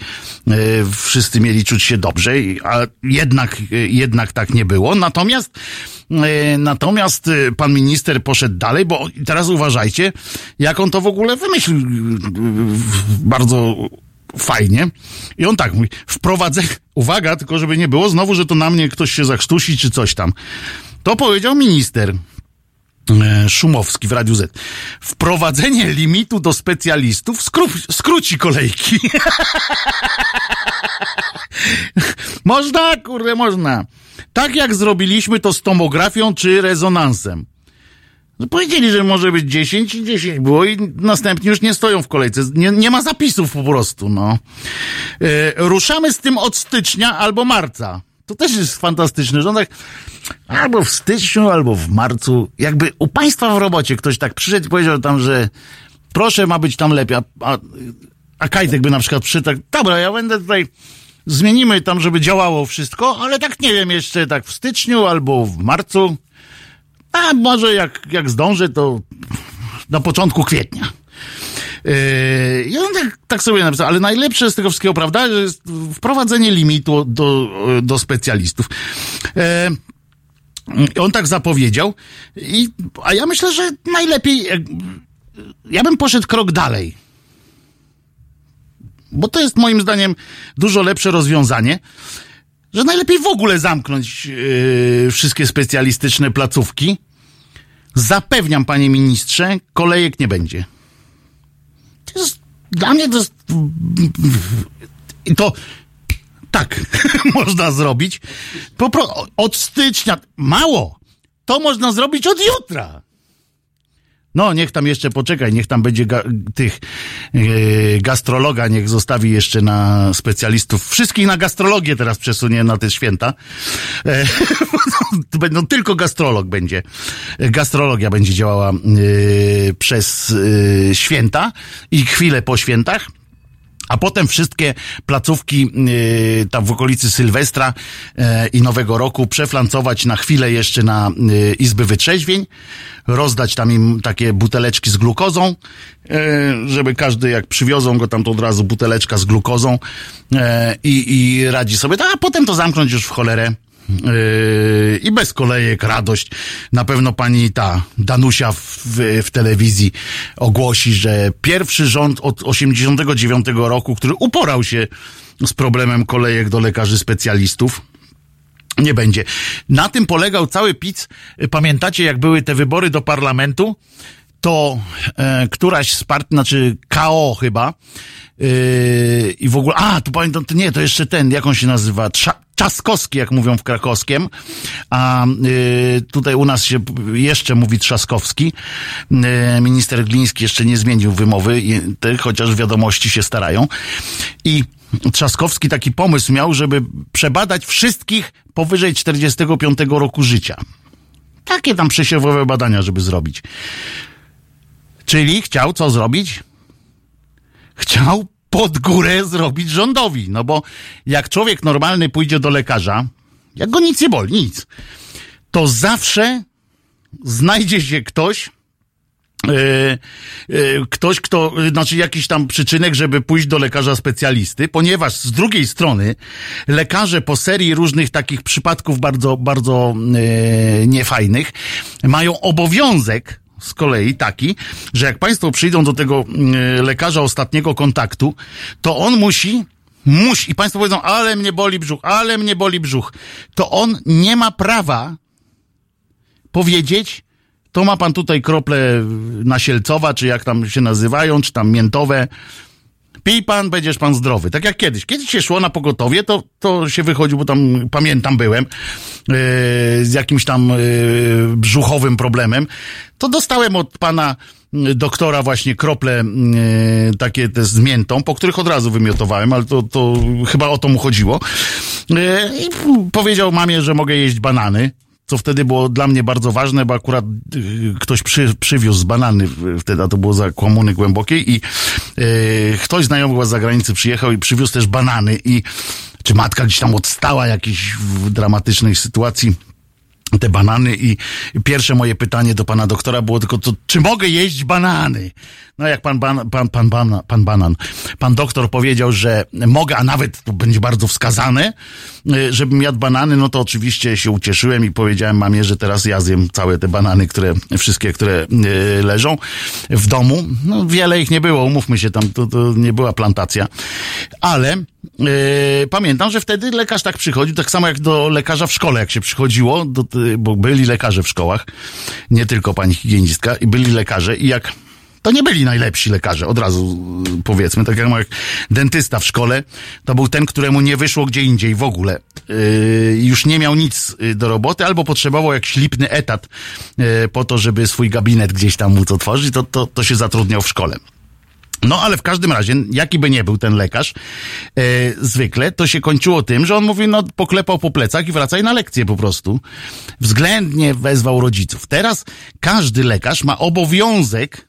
wszyscy mieli czuć się dobrze, a jednak, jednak tak nie było. Natomiast Natomiast pan minister poszedł dalej, bo teraz uważajcie, jak on to w ogóle wymyślił bardzo fajnie. I on tak mówi, wprowadzenie, uwaga, tylko żeby nie było znowu, że to na mnie ktoś się zakrztusi czy coś tam. To powiedział minister e, Szumowski w Radiu Z. Wprowadzenie limitu do specjalistów skró- skróci kolejki. można, kurde, można. Tak jak zrobiliśmy to z tomografią czy rezonansem. No powiedzieli, że może być 10 i 10 było i następni już nie stoją w kolejce. Nie, nie ma zapisów po prostu, no. E, ruszamy z tym od stycznia albo marca. To też jest fantastyczne, że on tak albo w styczniu, albo w marcu, jakby u państwa w robocie ktoś tak przyszedł i powiedział tam, że proszę, ma być tam lepiej, a, a Kajtek by na przykład przyszedł tak, dobra, ja będę tutaj, zmienimy tam, żeby działało wszystko, ale tak nie wiem, jeszcze tak w styczniu albo w marcu. A może jak, jak zdążę, to na początku kwietnia. Yy, I on tak, tak sobie napisał, ale najlepsze z tego wszystkiego, prawda, jest wprowadzenie limitu do, do specjalistów. Yy, on tak zapowiedział, i, a ja myślę, że najlepiej, ja bym poszedł krok dalej. Bo to jest moim zdaniem dużo lepsze rozwiązanie że najlepiej w ogóle zamknąć yy, wszystkie specjalistyczne placówki. Zapewniam, panie ministrze, kolejek nie będzie. To jest, dla mnie to jest... I to tak można zrobić. Po od stycznia. Mało. To można zrobić od jutra. No, niech tam jeszcze poczekaj, niech tam będzie ga, tych yy, gastrologa, niech zostawi jeszcze na specjalistów. Wszystkich na gastrologię teraz przesunie na te święta. E, będą tylko gastrolog będzie. Gastrologia będzie działała yy, przez yy, święta i chwilę po świętach. A potem wszystkie placówki yy, tam w okolicy Sylwestra yy, i Nowego Roku przeflancować na chwilę jeszcze na yy, Izby Wytrzeźwień, rozdać tam im takie buteleczki z glukozą, yy, żeby każdy jak przywiozą go tam to od razu buteleczka z glukozą yy, i, i radzi sobie, a potem to zamknąć już w cholerę. Yy, I bez kolejek radość. Na pewno pani ta Danusia w, w, telewizji ogłosi, że pierwszy rząd od 89 roku, który uporał się z problemem kolejek do lekarzy specjalistów, nie będzie. Na tym polegał cały PiS. Pamiętacie, jak były te wybory do parlamentu? To e, któraś z partii, znaczy KO chyba, yy, i w ogóle, a, tu pamiętam, to nie, to jeszcze ten, jak on się nazywa, Trza, Trzaskowski, jak mówią w krakowskiem, a yy, tutaj u nas się jeszcze mówi Trzaskowski. Yy, minister Gliński jeszcze nie zmienił wymowy, chociaż wiadomości się starają. I Trzaskowski taki pomysł miał, żeby przebadać wszystkich powyżej 45 roku życia. Takie tam przesiewowe badania, żeby zrobić. Czyli chciał co zrobić? Chciał pod górę zrobić rządowi. No bo jak człowiek normalny pójdzie do lekarza, jak go nic nie boli, nic, to zawsze znajdzie się ktoś, e, e, ktoś, kto, znaczy jakiś tam przyczynek, żeby pójść do lekarza specjalisty, ponieważ z drugiej strony lekarze po serii różnych takich przypadków bardzo, bardzo e, niefajnych mają obowiązek z kolei taki, że jak państwo przyjdą do tego e, lekarza ostatniego kontaktu, to on musi musi, i państwo powiedzą, ale mnie boli brzuch, ale mnie boli brzuch, to on nie ma prawa powiedzieć, to ma pan tutaj krople nasielcowa, czy jak tam się nazywają, czy tam miętowe. Pij pan, będziesz pan zdrowy. Tak jak kiedyś. Kiedyś się szło na pogotowie, to, to się wychodził, bo tam pamiętam byłem, yy, z jakimś tam yy, brzuchowym problemem. To dostałem od pana doktora właśnie krople yy, takie te z miętą, po których od razu wymiotowałem, ale to, to chyba o to mu chodziło. Yy, I powiedział mamie, że mogę jeść banany co wtedy było dla mnie bardzo ważne, bo akurat y, ktoś przy, przywiózł banany wtedy, a to było za komuny głębokiej i y, ktoś znajomy z zagranicy przyjechał i przywiózł też banany i czy matka gdzieś tam odstała jakiejś dramatycznej sytuacji te banany i pierwsze moje pytanie do pana doktora było tylko to, czy mogę jeść banany? No jak pan, ban, pan, pan, ban, pan banan, pan doktor powiedział, że mogę, a nawet to będzie bardzo wskazane, y, żebym jadł banany, no to oczywiście się ucieszyłem i powiedziałem mamie, że teraz ja zjem całe te banany, które, wszystkie, które y, leżą w domu. No wiele ich nie było, umówmy się, tam to, to nie była plantacja, ale Yy, pamiętam, że wtedy lekarz tak przychodził, tak samo jak do lekarza w szkole, jak się przychodziło, do, bo byli lekarze w szkołach, nie tylko pani higienistka, i byli lekarze i jak to nie byli najlepsi lekarze, od razu yy, powiedzmy, tak jak jak dentysta w szkole, to był ten, któremu nie wyszło gdzie indziej w ogóle. Yy, już nie miał nic yy, do roboty, albo potrzebował jakiś lipny etat yy, po to, żeby swój gabinet gdzieś tam móc otworzyć, to, to, to się zatrudniał w szkole. No ale w każdym razie, jaki by nie był ten lekarz, e, zwykle to się kończyło tym, że on mówi, no poklepał po plecach i wracaj na lekcję po prostu. Względnie wezwał rodziców. Teraz każdy lekarz ma obowiązek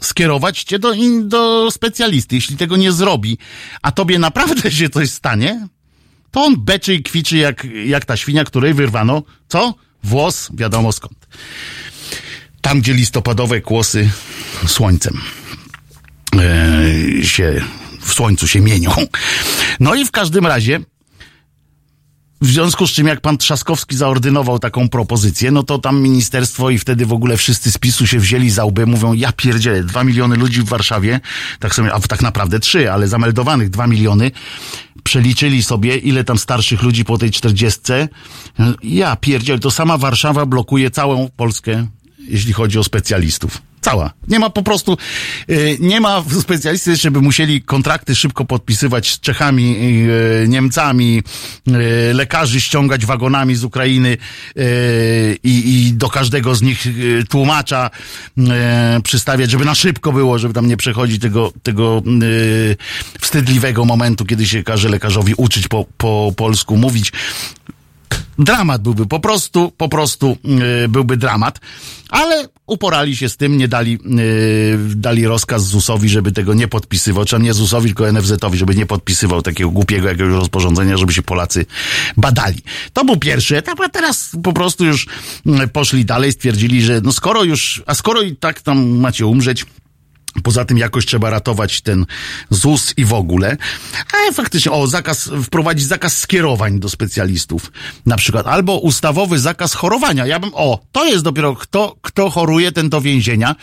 skierować cię do, do specjalisty. Jeśli tego nie zrobi, a tobie naprawdę się coś stanie, to on beczy i kwiczy jak, jak ta świnia, której wyrwano, co? Włos, wiadomo skąd. Tam, gdzie listopadowe kłosy słońcem się w słońcu się mienią. No i w każdym razie, w związku z czym jak pan Trzaskowski zaordynował taką propozycję, no to tam ministerstwo i wtedy w ogóle wszyscy z PiSu się wzięli za łby, mówią, ja pierdzielę, dwa miliony ludzi w Warszawie, tak sobie, a tak naprawdę trzy, ale zameldowanych dwa miliony, przeliczyli sobie, ile tam starszych ludzi po tej czterdziestce. Ja pierdzielę, to sama Warszawa blokuje całą Polskę, jeśli chodzi o specjalistów. Cała. Nie ma po prostu, y, nie ma specjalisty, żeby musieli kontrakty szybko podpisywać z Czechami, y, Niemcami, y, lekarzy ściągać wagonami z Ukrainy i, i do każdego z nich tłumacza przystawiać, żeby na szybko było, żeby tam nie przechodzić tego, tego wstydliwego momentu, kiedy się każe lekarzowi uczyć po, po polsku mówić dramat byłby, po prostu, po prostu yy, byłby dramat, ale uporali się z tym, nie dali, yy, dali rozkaz ZUS-owi, żeby tego nie podpisywał, czy nie ZUS-owi, tylko NFZ-owi, żeby nie podpisywał takiego głupiego jakiegoś rozporządzenia, żeby się Polacy badali. To był pierwszy etap, a teraz po prostu już yy, poszli dalej, stwierdzili, że no skoro już, a skoro i tak tam macie umrzeć, Poza tym jakoś trzeba ratować ten ZUS i w ogóle. A faktycznie, o, zakaz, wprowadzić zakaz skierowań do specjalistów. Na przykład, albo ustawowy zakaz chorowania. Ja bym, o, to jest dopiero kto, kto choruje, ten do więzienia.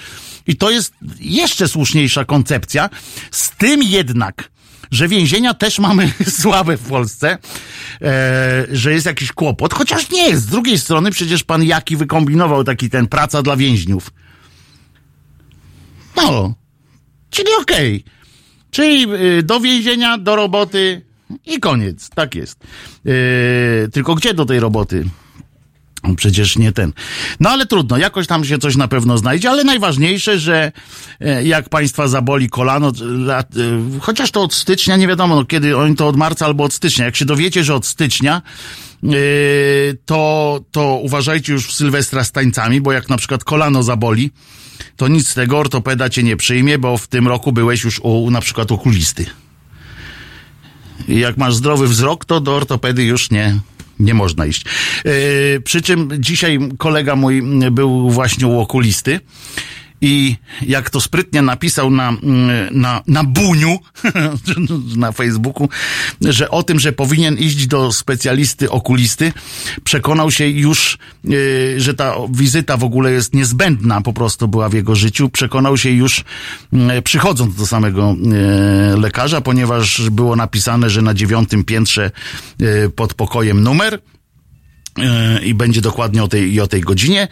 I to jest jeszcze słuszniejsza koncepcja. Z tym jednak, że więzienia też mamy słabe w Polsce, e, że jest jakiś kłopot, chociaż nie jest. Z drugiej strony przecież pan Jaki wykombinował taki ten praca dla więźniów. No, czyli okej. Czyli y, do więzienia, do roboty i koniec. Tak jest. Y, tylko gdzie do tej roboty? Przecież nie ten. No ale trudno, jakoś tam się coś na pewno znajdzie, ale najważniejsze, że e, jak państwa zaboli kolano, lat, e, chociaż to od stycznia, nie wiadomo no, kiedy, oni to od marca albo od stycznia. Jak się dowiecie, że od stycznia, e, to, to uważajcie już w Sylwestra z tańcami, bo jak na przykład kolano zaboli, to nic z tego, ortopeda cię nie przyjmie, bo w tym roku byłeś już u na przykład okulisty. I jak masz zdrowy wzrok, to do ortopedy już nie, nie można iść. Yy, przy czym dzisiaj kolega mój był właśnie u okulisty I jak to sprytnie napisał na, mm, na, na buniu na Facebooku, że o tym, że powinien iść do specjalisty okulisty, przekonał się już, yy, że ta wizyta w ogóle jest niezbędna, po prostu była w jego życiu. Przekonał się już yy, przychodząc do samego yy, lekarza, ponieważ było napisane, że na dziewiątym piętrze pod pokojem numer i będzie dokładnie o tej, i o tej godzinie.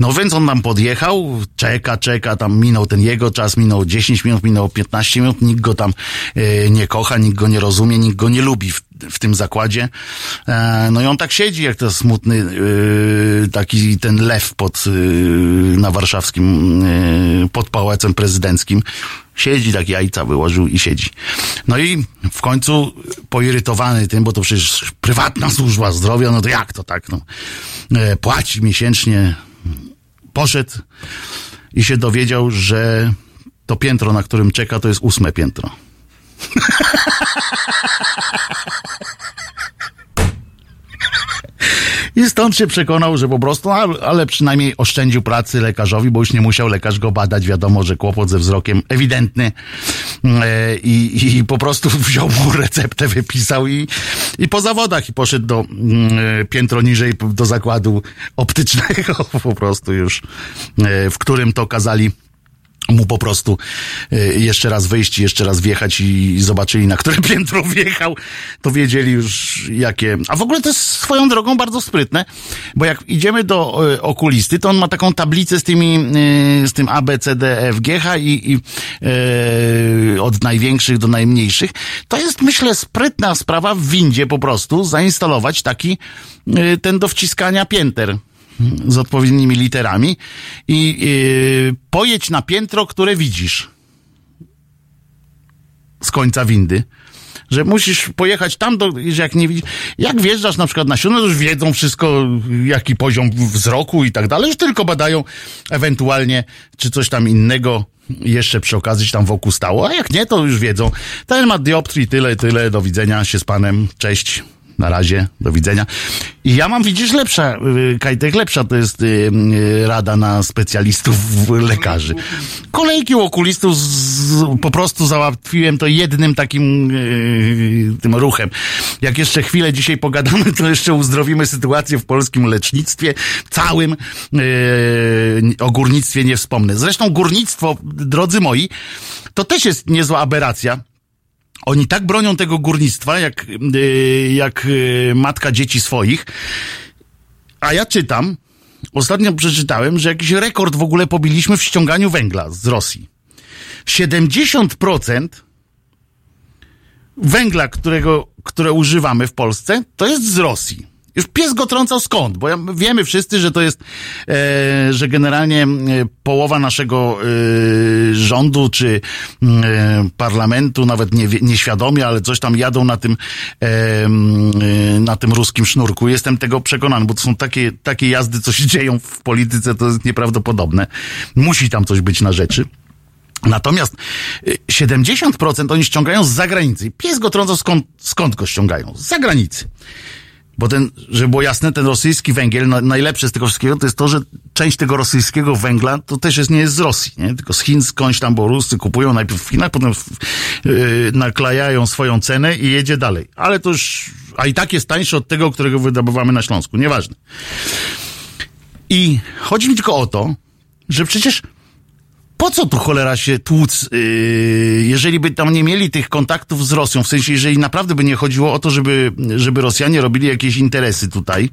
No więc on tam podjechał, czeka, czeka, tam minął ten jego czas, minął 10 minut, minął 15 minut, nikt go tam yy, nie kocha, nikt go nie rozumie, nikt go nie lubi w, w tym zakładzie. E, no i on tak siedzi, jak to smutny taki ten lew pod, na warszawskim, pod pałacem prezydenckim. Siedzi, tak jajca wyłożył i siedzi. No i w końcu poirytowany tym, bo to przecież prywatna służba zdrowia, no to jak to tak, no. E, płaci miesięcznie. Poszedł i się dowiedział, że to piętro, na którym czeka, to jest ósme piętro. I stąd się przekonał, że po prostu, ale, przynajmniej oszczędził pracy lekarzowi, bo już nie musiał lekarz go badać. Wiadomo, że kłopot ze wzrokiem ewidentny. E, I, i po prostu wziął mu receptę, wypisał i, i po zawodach i poszedł do mm, piętro niżej do zakładu optycznego po prostu już, e, w którym to kazali mu po prostu y, jeszcze raz wyjść, jeszcze raz wjechać i zobaczyli, na które piętro wjechał, to wiedzieli już jakie... A w ogóle to jest swoją drogą bardzo sprytne, bo jak idziemy do y, okulisty, to on ma taką tablicę z tymi, y, z tym A, B, C, D, F, G, H i, i y, od największych do najmniejszych. To jest, myślę, sprytna sprawa w windzie po prostu zainstalować taki ten do wciskania pięter z odpowiednimi literami i yy, pojedź na piętro, które widzisz z końca windy. Że musisz pojechać tam, do, że jak nie widzisz. Jak wjeżdżasz na przykład na siódme, to już wiedzą wszystko, jaki poziom wzroku i tak dalej. Już tylko badają ewentualnie, czy coś tam innego jeszcze przy okazji się tam wokół stało. A jak nie, to już wiedzą. Ten ma dioptrii, tyle, tyle, do widzenia się z panem, cześć. Na razie, do widzenia. I ja mam, widzisz, lepsza, y, Kajtek, lepsza to jest y, y, rada na specjalistów, lekarzy. Kolejki u okulistów z, po prostu załatwiłem to jednym takim tym ruchem. Jak jeszcze chwilę dzisiaj pogadamy, to jeszcze uzdrowimy sytuację w polskim lecznictwie, całym o górnictwie nie wspomnę. Zresztą górnictwo, drodzy moi, to też jest niezła aberracja. Oni tak bronią tego górnictwa, jak, yy, jak yy, matka dzieci swoich. A ja czytam, ostatnio przeczytałem, że jakiś rekord w ogóle pobiliśmy w ściąganiu węgla z Rosji. 70% węgla, którego, które używamy w Polsce, to jest z Rosji. Już pies go trącał skąd, bo wiemy wszyscy, że to jest, e, że generalnie e, połowa naszego e, rządu czy e, parlamentu, nawet nie, nieświadomie, ale coś tam jadą na tym, e, e, na tym ruskim sznurku. Jestem tego przekonany, bo to są takie, takie jazdy, co się dzieją w polityce, to jest nieprawdopodobne. Musi tam coś być na rzeczy. Natomiast y, 70% oni ściągają z zagranicy. Pies go trącał skąd, skąd go ściągają? Z zagranicy. Bo ten, żeby było jasne, ten rosyjski węgiel, na, najlepsze z tego wszystkiego, to jest to, że część tego rosyjskiego węgla to też jest, nie jest z Rosji, nie? Tylko z Chin skądś tam, bo Ruscy kupują najpierw w Chinach, potem yy, naklajają swoją cenę i jedzie dalej. Ale to już, a i tak jest tańszy od tego, którego wydobywamy na Śląsku. Nieważne. I chodzi mi tylko o to, że przecież po co tu cholera się tłuc, yy, jeżeli by tam nie mieli tych kontaktów z Rosją, w sensie, jeżeli naprawdę by nie chodziło o to, żeby, żeby Rosjanie robili jakieś interesy tutaj,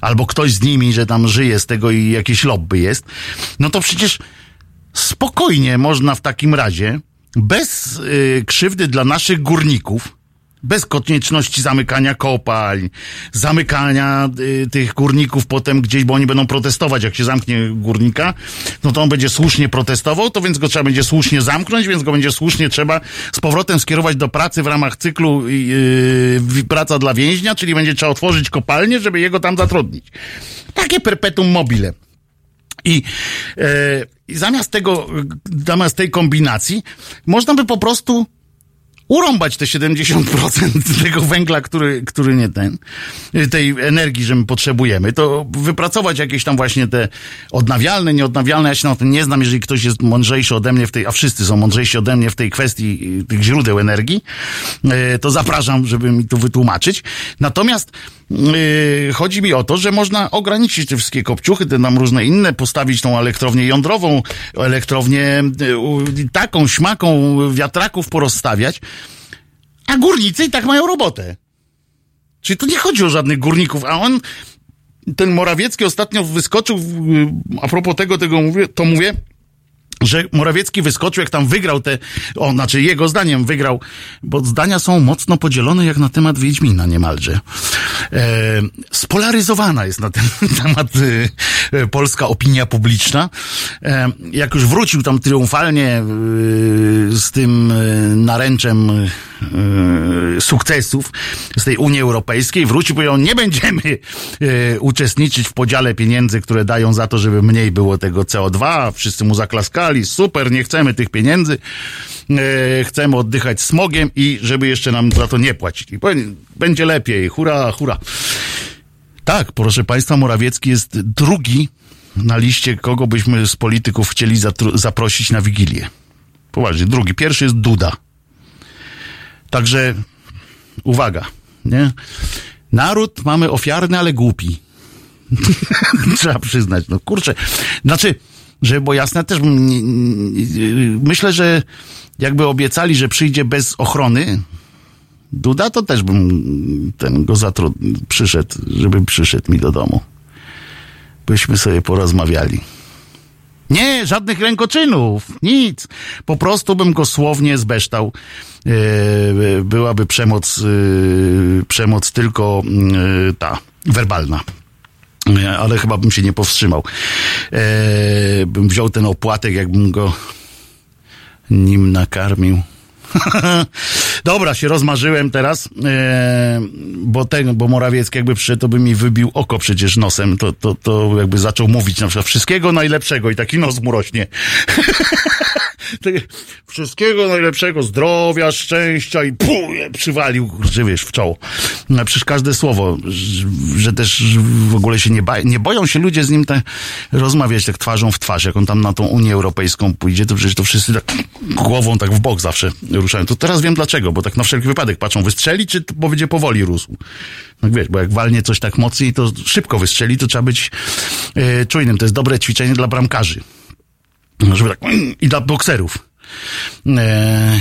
albo ktoś z nimi, że tam żyje z tego i jakieś lobby jest, no to przecież spokojnie można w takim razie, bez yy, krzywdy dla naszych górników, bez konieczności zamykania kopalń, zamykania y, tych górników potem gdzieś, bo oni będą protestować. Jak się zamknie górnika, no to on będzie słusznie protestował, to więc go trzeba będzie słusznie zamknąć, więc go będzie słusznie trzeba z powrotem skierować do pracy w ramach cyklu yy, praca dla więźnia, czyli będzie trzeba otworzyć kopalnię, żeby jego tam zatrudnić. Takie perpetuum mobile. I, I zamiast tego, zamiast tej kombinacji, można by po prostu urąbać te 70% tego węgla, który, który nie ten, tej energii, że my potrzebujemy, to wypracować jakieś tam właśnie te odnawialne, nieodnawialne, ja się na tym nie znam, jeżeli ktoś jest mądrzejszy ode mnie w tej, a wszyscy są mądrzejsi ode mnie w tej kwestii tych źródeł energii, y, to zapraszam, żeby mi to wytłumaczyć. Natomiast yy, chodzi mi o to, że można ograniczyć te wszystkie kopciuchy, te nam różne inne, postawić tą elektrownię jądrową, elektrownię yy, taką, śmaką, wiatraków porozstawiać, a górnicy i tak mają robotę. Czyli tu nie chodzi o żadnych górników, a on, ten Morawiecki ostatnio wyskoczył, w- a propos tego, tego mówię, to mówię, że Morawiecki wyskoczył, jak tam wygrał te, o, znaczy jego zdaniem wygrał, bo zdania są mocno podzielone jak na temat Wiedźmina niemalże. E, spolaryzowana jest na ten temat e, polska opinia publiczna. E, jak już wrócił tam triumfalnie e, z tym e, naręczem e, sukcesów z tej Unii Europejskiej, wrócił, powiedział, nie będziemy uczestniczyć w podziale pieniędzy, które dają za to, żeby mniej było tego CO2. Wszyscy mu zaklaskali, super, nie chcemy tych pieniędzy, e, chcemy oddychać smogiem i żeby jeszcze nam za to nie płacić. I powiem, będzie lepiej, hura, hura. Tak, proszę Państwa, Morawiecki jest drugi na liście, kogo byśmy z polityków chcieli zaprosić na Wigilię. Poważnie, drugi. Pierwszy jest Duda. Także uwaga, nie? Naród mamy ofiarny, ale głupi. Trzeba przyznać. No kurczę. Znaczy, żeby było jasne, też myślę, że jakby obiecali, że przyjdzie bez ochrony, Duda, to też bym ten go zatrudnił, przyszedł, żeby przyszedł mi do domu. Byśmy sobie porozmawiali. Nie, żadnych rękoczynów, nic. Po prostu bym go słownie zbeształ. E, byłaby przemoc, e, przemoc tylko e, ta, werbalna. E, Ale chyba bym się nie powstrzymał. E, bym wziął ten opłatek, jakbym go nim nakarmił. Dobra, się rozmarzyłem teraz, e, bo ten, bo Morawiecki jakby przyszedł, to by mi wybił oko przecież nosem, to, to, to jakby zaczął mówić na przykład wszystkiego najlepszego i taki nos mu rośnie. Wszystkiego najlepszego, zdrowia, szczęścia i pu, przywalił, że wiesz, w czoło. No, przecież każde słowo, że, też w ogóle się nie, ba- nie boją się ludzie z nim te, rozmawiać tak twarzą w twarz, jak on tam na tą Unię Europejską pójdzie, to przecież to wszyscy tak głową tak w bok zawsze ruszają. To teraz wiem dlaczego, bo tak na wszelki wypadek patrzą, wystrzeli, czy to będzie powoli rósł. No wiesz, bo jak walnie coś tak mocniej, to szybko wystrzeli, to trzeba być e, czujnym. To jest dobre ćwiczenie dla bramkarzy. Żeby tak, i dla bokserów. E,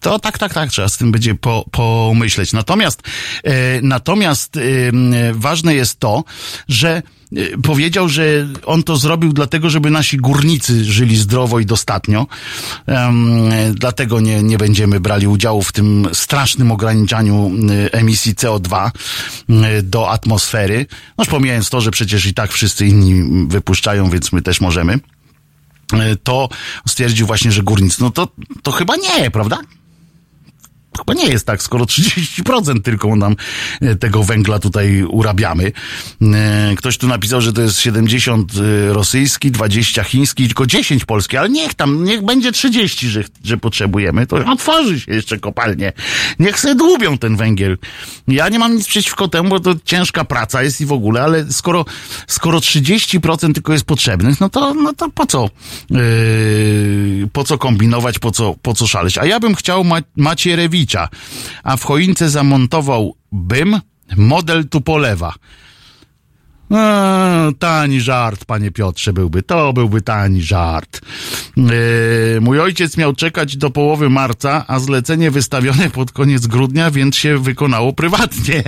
to tak, tak, tak, trzeba z tym będzie po, pomyśleć. Natomiast, e, natomiast e, ważne jest to, że powiedział, że on to zrobił dlatego, żeby nasi górnicy żyli zdrowo i dostatnio. Dlatego nie, nie będziemy brali udziału w tym strasznym ograniczaniu emisji CO2 e, do atmosfery. No, pomijając to, że przecież i tak wszyscy inni wypuszczają, więc my też możemy to stwierdził właśnie, że górnicy. No to, to chyba nie, prawda? Chyba nie jest tak, skoro 30% tylko nam e, tego węgla tutaj urabiamy. E, Ktoś tu napisał, że to jest 70 rosyjski, 20 chiński, tylko 10 polski, ale niech tam, niech będzie 30, że, że potrzebujemy. To otworzy się jeszcze kopalnie. Niech sobie dłubią ten węgiel. Ja nie mam nic przeciwko temu, bo to ciężka praca jest i w ogóle, ale skoro, skoro 30% tylko jest potrzebnych, no to, no to po co, yy, po co kombinować, po co, po co szaleć? A ja bym chciał Ma A w choince zamontował bym model Tupolewa. Eee, tani żart, panie Piotrze, byłby. To byłby tani żart. Eee, mój ojciec miał czekać do połowy marca, a zlecenie wystawione pod koniec grudnia, więc się wykonało prywatnie.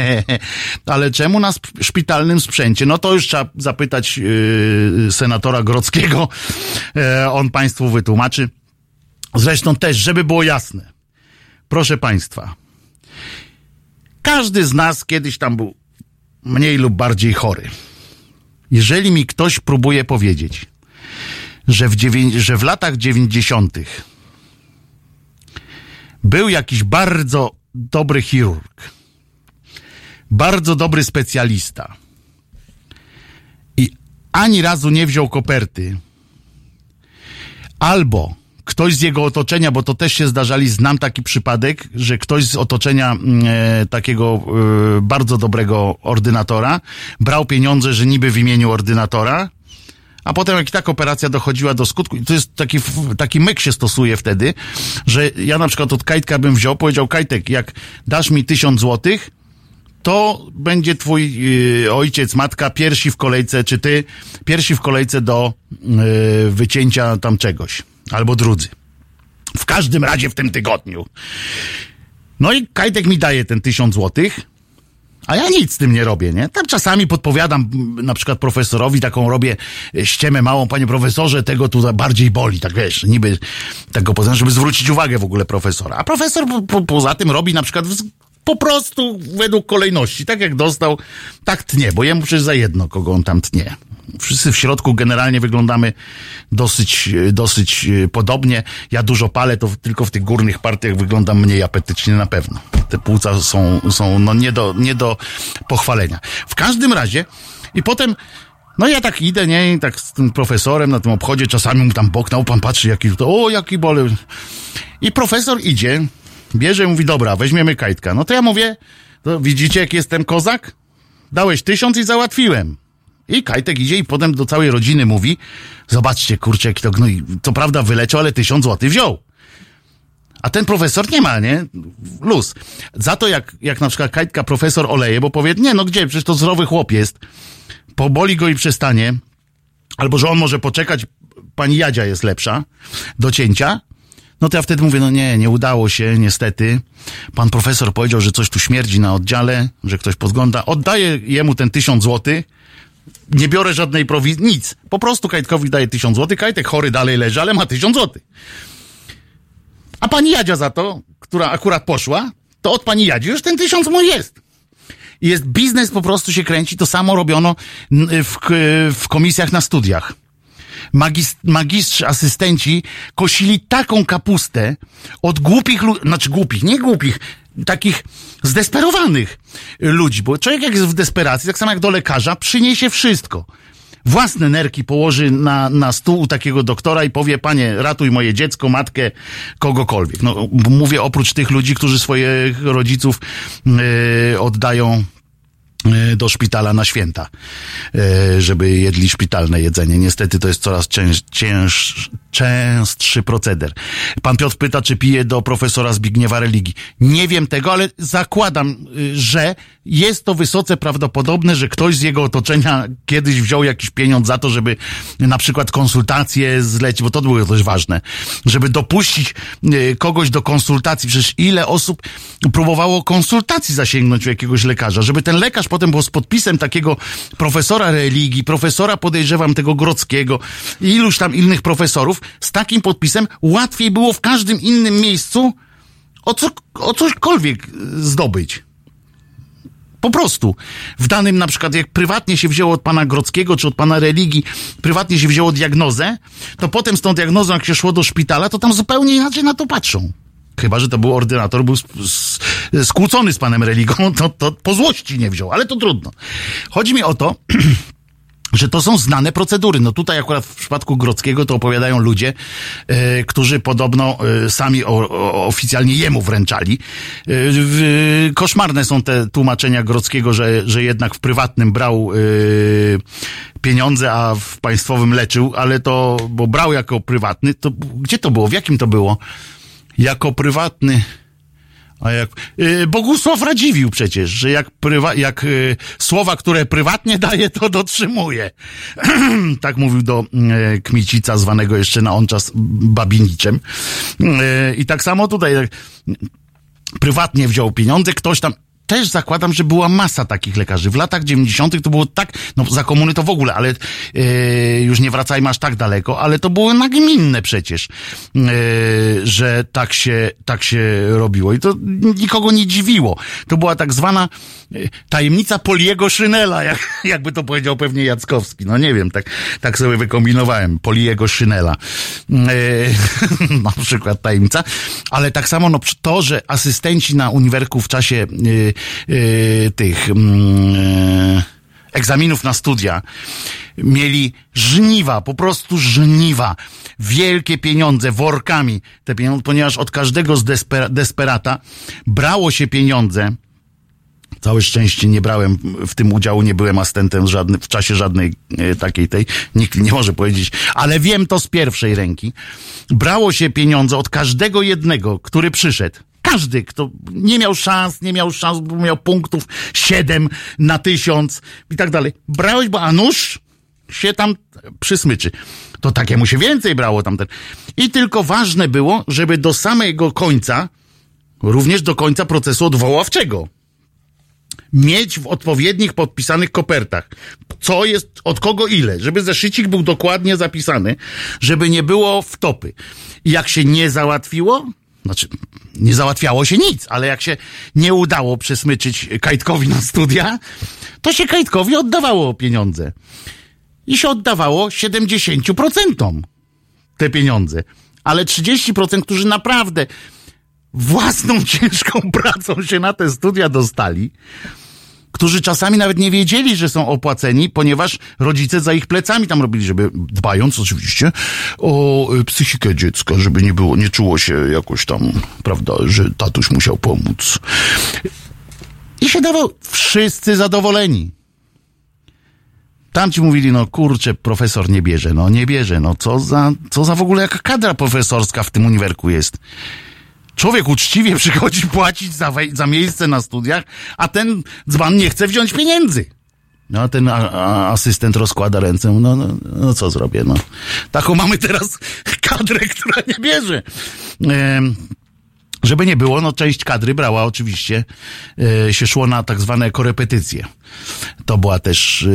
Ale czemu na sp- szpitalnym sprzęcie? No to już trzeba zapytać yy, senatora Grodzkiego. Eee, on państwu wytłumaczy. Zresztą też, żeby było jasne. Proszę państwa, każdy z nas kiedyś tam był mniej lub bardziej chory. Jeżeli mi ktoś próbuje powiedzieć, że w, że w latach dziewięćdziesiątych był jakiś bardzo dobry chirurg, bardzo dobry specjalista i ani razu nie wziął koperty, albo ktoś z jego otoczenia, bo to też się zdarzali, znam taki przypadek, że ktoś z otoczenia mm, e, takiego e, bardzo dobrego ordynatora brał pieniądze, że niby w imieniu ordynatora, a potem jak i tak operacja dochodziła do skutku, i to jest taki, taki myk się stosuje wtedy, że ja na przykład od Kajtka bym wziął, powiedział Kajtek, jak dasz mi tysiąc złotych, to będzie twój y, ojciec, matka pierwsi w kolejce, czy ty pierwsi w kolejce do y, wycięcia tam czegoś, albo drudzy. W każdym razie w tym tygodniu. No i Kajtek mi daje ten tysiąc złotych, a ja nic z tym nie robię, nie? Tam czasami podpowiadam m, na przykład profesorowi, taką robię e, ściemę małą, panie profesorze, tego tu bardziej boli, tak wiesz, niby tego poza żeby zwrócić uwagę w ogóle profesora. A profesor po, po, poza tym robi na przykład w, po prostu według kolejności. Tak jak dostał, tak tnie, bo jemu przecież za jedno, kogo on tam tnie. Wszyscy w środku generalnie wyglądamy dosyć, dosyć e, podobnie. Ja dużo palę, to tylko w tych górnych partiach wyglądam mniej apetycznie na pewno. Te płuca są, są no nie do, nie do pochwalenia. W każdym razie, i potem no ja tak idę, nie, i tak z tym profesorem na tym obchodzie, czasami mu tam boknął, pan patrzy, jaki to, o, jaki bole. I profesor idzie, bierze i mówi, dobra, weźmiemy kajtka. No to ja mówię, to widzicie, jaki jestem kozak? Dałeś tysiąc i załatwiłem. I Kajtek idzie i potem do całej rodziny mówi, zobaczcie, kurczę, jaki to gnój. Co prawda wyleciał, ale tysiąc złotych wziął. A ten profesor nie ma, nie? Luz. Za to jak, jak na przykład Kajtka profesor oleje, bo powie, nie, no gdzie, przecież to zdrowy chłop jest. Poboli go i przestanie. Albo, że on może poczekać, pani Jadzia jest lepsza do cięcia. No to ja wtedy mówię, no nie, nie udało się, niestety. Pan profesor powiedział, że coś tu śmierdzi na oddziale, że ktoś podgląda. Oddaję jemu ten tysiąc złotych. Nie biorę żadnej prowizji, nic. Po prostu Kajtkowi daję tysiąc złotych. Kajtek chory dalej leży, ale ma tysiąc złotych. A pani Jadzia za to, która akurat poszła, to od pani Jadzi już ten tysiąc mój jest. Jest biznes, po prostu się kręci. To samo robiono w, w komisjach na studiach. Magist, magistrzy, asystenci kosili taką kapustę od głupich ludzi, znaczy głupich, nie głupich, takich zdesperowanych ludzi, bo człowiek jak jest w desperacji, tak samo jak do lekarza, przyniesie wszystko. Własne nerki położy na, na stół u takiego doktora i powie, panie, ratuj moje dziecko, matkę, kogokolwiek. No, mówię oprócz tych ludzi, którzy swoich rodziców yy, oddają do szpitala na święta, e, żeby jedli szpitalne jedzenie. Niestety to jest coraz cięż, cięż, częstszy proceder. Pan Piotr pyta, czy pije do profesora Zbigniewa religii. Nie wiem tego, ale zakładam, y, że jest to wysoce prawdopodobne, że ktoś z jego otoczenia kiedyś wziął jakiś pieniądz za to, żeby na przykład konsultacje zlecić, bo to było dość ważne, żeby dopuścić y, kogoś do konsultacji. Przecież ile osób próbowało konsultacji zasięgnąć u jakiegoś lekarza, żeby ten lekarz potem był z podpisem takiego profesora religii, profesora podejrzewam tego Grodzkiego i iluś tam innych profesorów, z takim podpisem łatwiej było w każdym innym miejscu o, co, o cośkolwiek y, zdobyć. Po prostu. W danym na przykład, jak prywatnie się wzięło od pana Grodzkiego, czy od pana religii, prywatnie się wzięło diagnozę, to potem z tą diagnozą, jak się szło do szpitala, to tam zupełnie inaczej na to patrzą. Chyba, że to był ordynator, był skłócony z panem religą, to, to po złości nie wziął, ale to trudno. Chodzi mi o to, że to są znane procedury. No tutaj akurat w przypadku Grodzkiego to opowiadają ludzie, e, którzy podobno e, sami o, o, oficjalnie jemu wręczali. W, koszmarne są te tłumaczenia Grodzkiego, że, że jednak w prywatnym brał pieniądze, a w państwowym leczył, ale to, bo brał jako prywatny, to gdzie to było? W jakim to było? Jako prywatny. A jak, y, Bogusław Radziwił przecież, że jak, prywa, jak y, słowa, które prywatnie daje, to dotrzymuje. tak mówił do y, Kmicica, zwanego jeszcze na on czas Babiniczem. Y, I tak samo tutaj prywatnie wziął pieniądze, ktoś tam też zakładam, że była masa takich lekarzy. W latach 90. to było tak, no za komuny to w ogóle, ale e, już nie wracajmy aż tak daleko, ale to było nagminne przecież, e, że tak się, tak się robiło. I to nikogo nie dziwiło. To była tak zwana e, tajemnica Poliego Szynela, jak, jakby to powiedział pewnie Jackowski. No nie wiem, tak, tak sobie wykombinowałem. Poliego Szynela. Na przykład tajemnica. Ale tak samo no, to, że asystenci na uniwerku w czasie tych mm, y, egzaminów na studia, mieli żniwa, po prostu żniwa. Wielkie pieniądze, workami te pieniądze, ponieważ od każdego z desper desperata brało się pieniądze, Całe szczęście nie brałem w tym udziału, nie byłem asystentem żadny, w czasie żadnej e, takiej tej. Nikt nie może powiedzieć, ale wiem to z pierwszej ręki. Brało się pieniądze od każdego jednego, który przyszedł. Każdy, kto nie miał szans, nie miał szans, bo miał punktów siedem na tysiąc i tak dalej. Brałeś, bo a nóż się tam przysmyczy. To takiemu się więcej brało tamten. I tylko ważne było, żeby do samego końca, również do końca procesu odwoławczego, mieć w odpowiednich podpisanych kopertach, co jest, od kogo ile, żeby zeszycik był dokładnie zapisany, żeby nie było wtopy. Jak się nie załatwiło, znaczy, nie załatwiało się nic, ale jak się nie udało przesmyczyć Kajtkowi na studia, to się Kajtkowi oddawało pieniądze. I się oddawało 70% te pieniądze. Ale 30%, którzy naprawdę własną ciężką pracą się na te studia dostali, którzy czasami nawet nie wiedzieli, że są opłaceni, ponieważ rodzice za ich plecami tam robili, żeby dbając oczywiście o y, psychikę dziecka, żeby nie było, nie czuło się jakoś tam, prawda, że tatuś musiał pomóc. I się dawał wszyscy zadowoleni. Tamci mówili, no kurczę, profesor nie bierze, no nie bierze, no co za, co za w ogóle jaka kadra profesorska w tym uniwerku jest. Człowiek uczciwie przychodzi płacić za, za miejsce na studiach, a ten dzban nie chce wziąć pieniędzy. No a ten a, a, asystent rozkłada ręce, no, no, no co zrobię, no. Taką mamy teraz kadrę, która nie bierze. Em, żeby nie było, no część kadry brała oczywiście, e, się szło na tak zwane korepetycje. To była też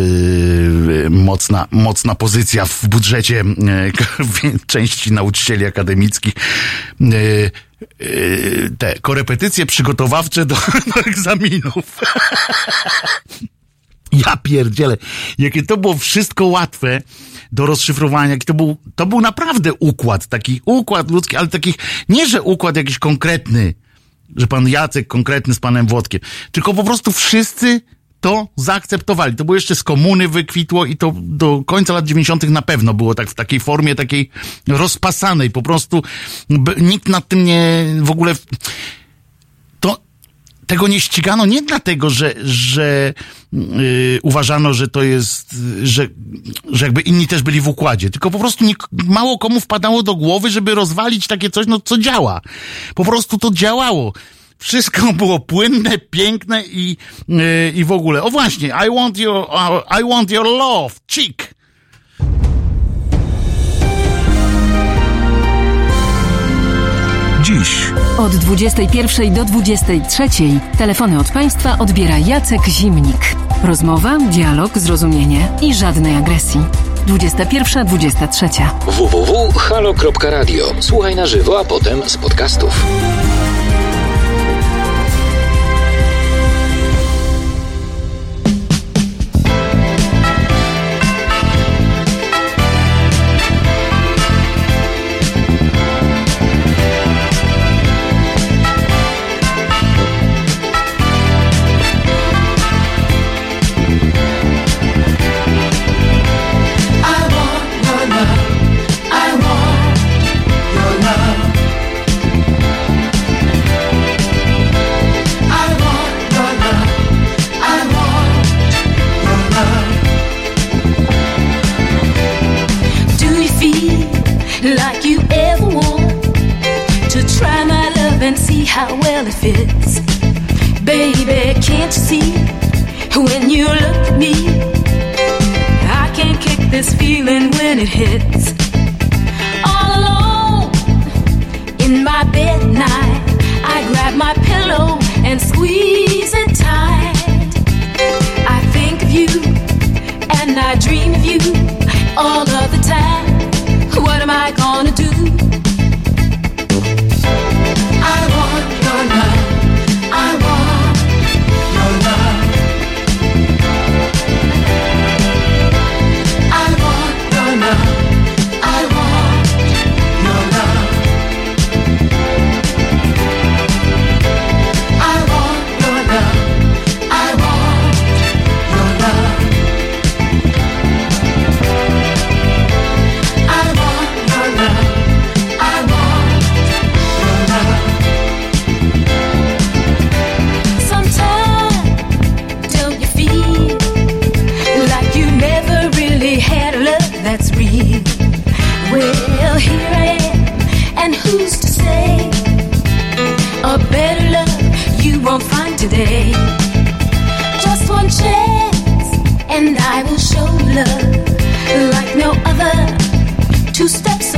e, mocna, mocna pozycja w budżecie e, części nauczycieli akademickich. E, e, te korepetycje przygotowawcze do, do egzaminów. Ja pierdzielę, jakie to było wszystko łatwe do rozszyfrowania, jaki to był, to był naprawdę układ, taki układ ludzki, ale takich, nie że układ jakiś konkretny, że pan Jacek konkretny z panem Włodkiem, tylko po prostu wszyscy to zaakceptowali. To było jeszcze z komuny wykwitło i to do końca lat 90. na pewno było tak w takiej formie, takiej rozpasanej, po prostu nikt nad tym nie, w ogóle, to tego nie ścigano nie dlatego, że, że yy, uważano, że to jest, że, że jakby inni też byli w układzie, tylko po prostu nik- mało komu wpadało do głowy, żeby rozwalić takie coś, no co działa. Po prostu to działało. Wszystko było płynne, piękne i, yy, i w ogóle. O właśnie, I want your, uh, I want your love, chick. Dziś Od 21 do 23 telefony od państwa odbiera Jacek Zimnik. Rozmowa, dialog, zrozumienie i żadnej agresji. 21-23. www.halo.radio. Słuchaj na żywo, a potem z podcastów. Well? Baby, can't you see when you look at me? I can't kick this feeling when it hits. All alone in my bed night, I grab my pillow and squeeze Two steps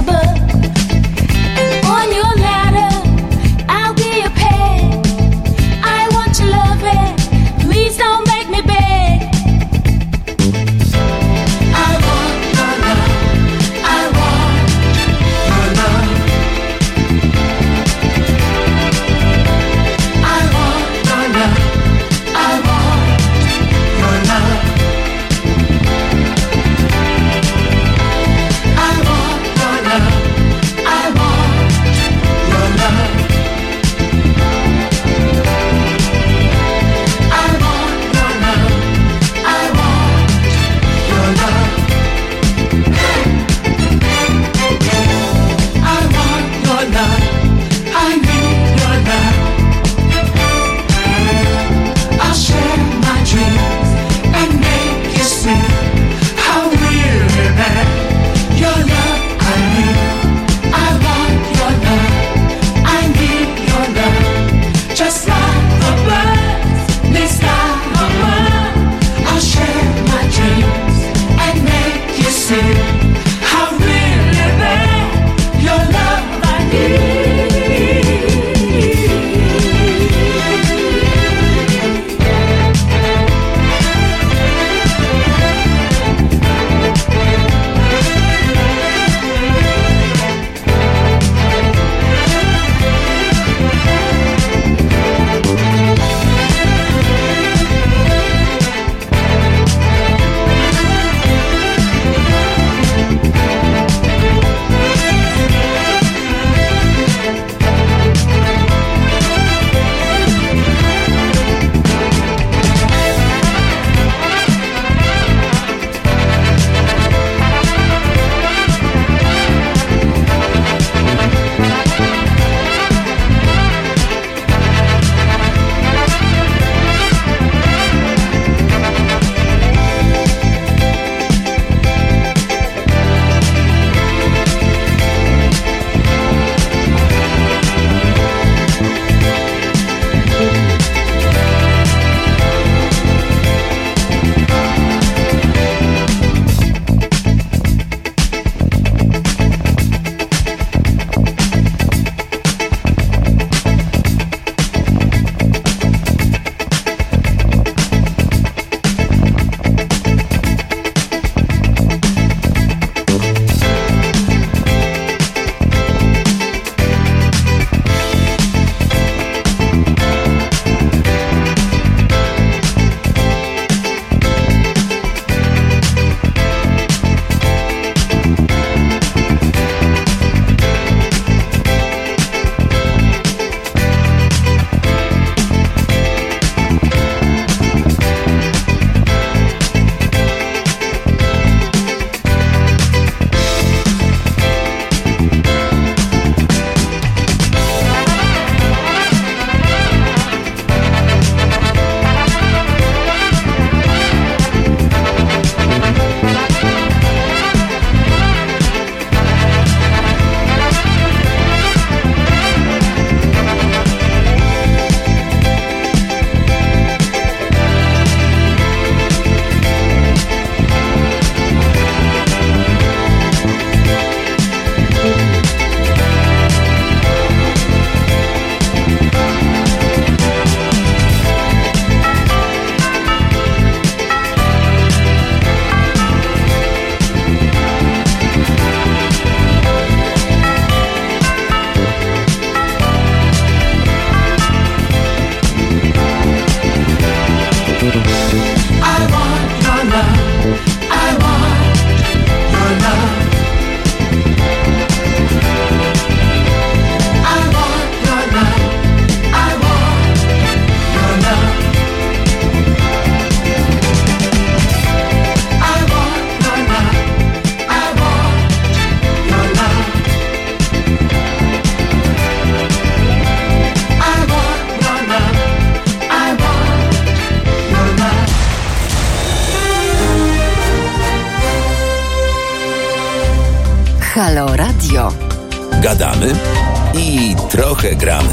trochę gramy.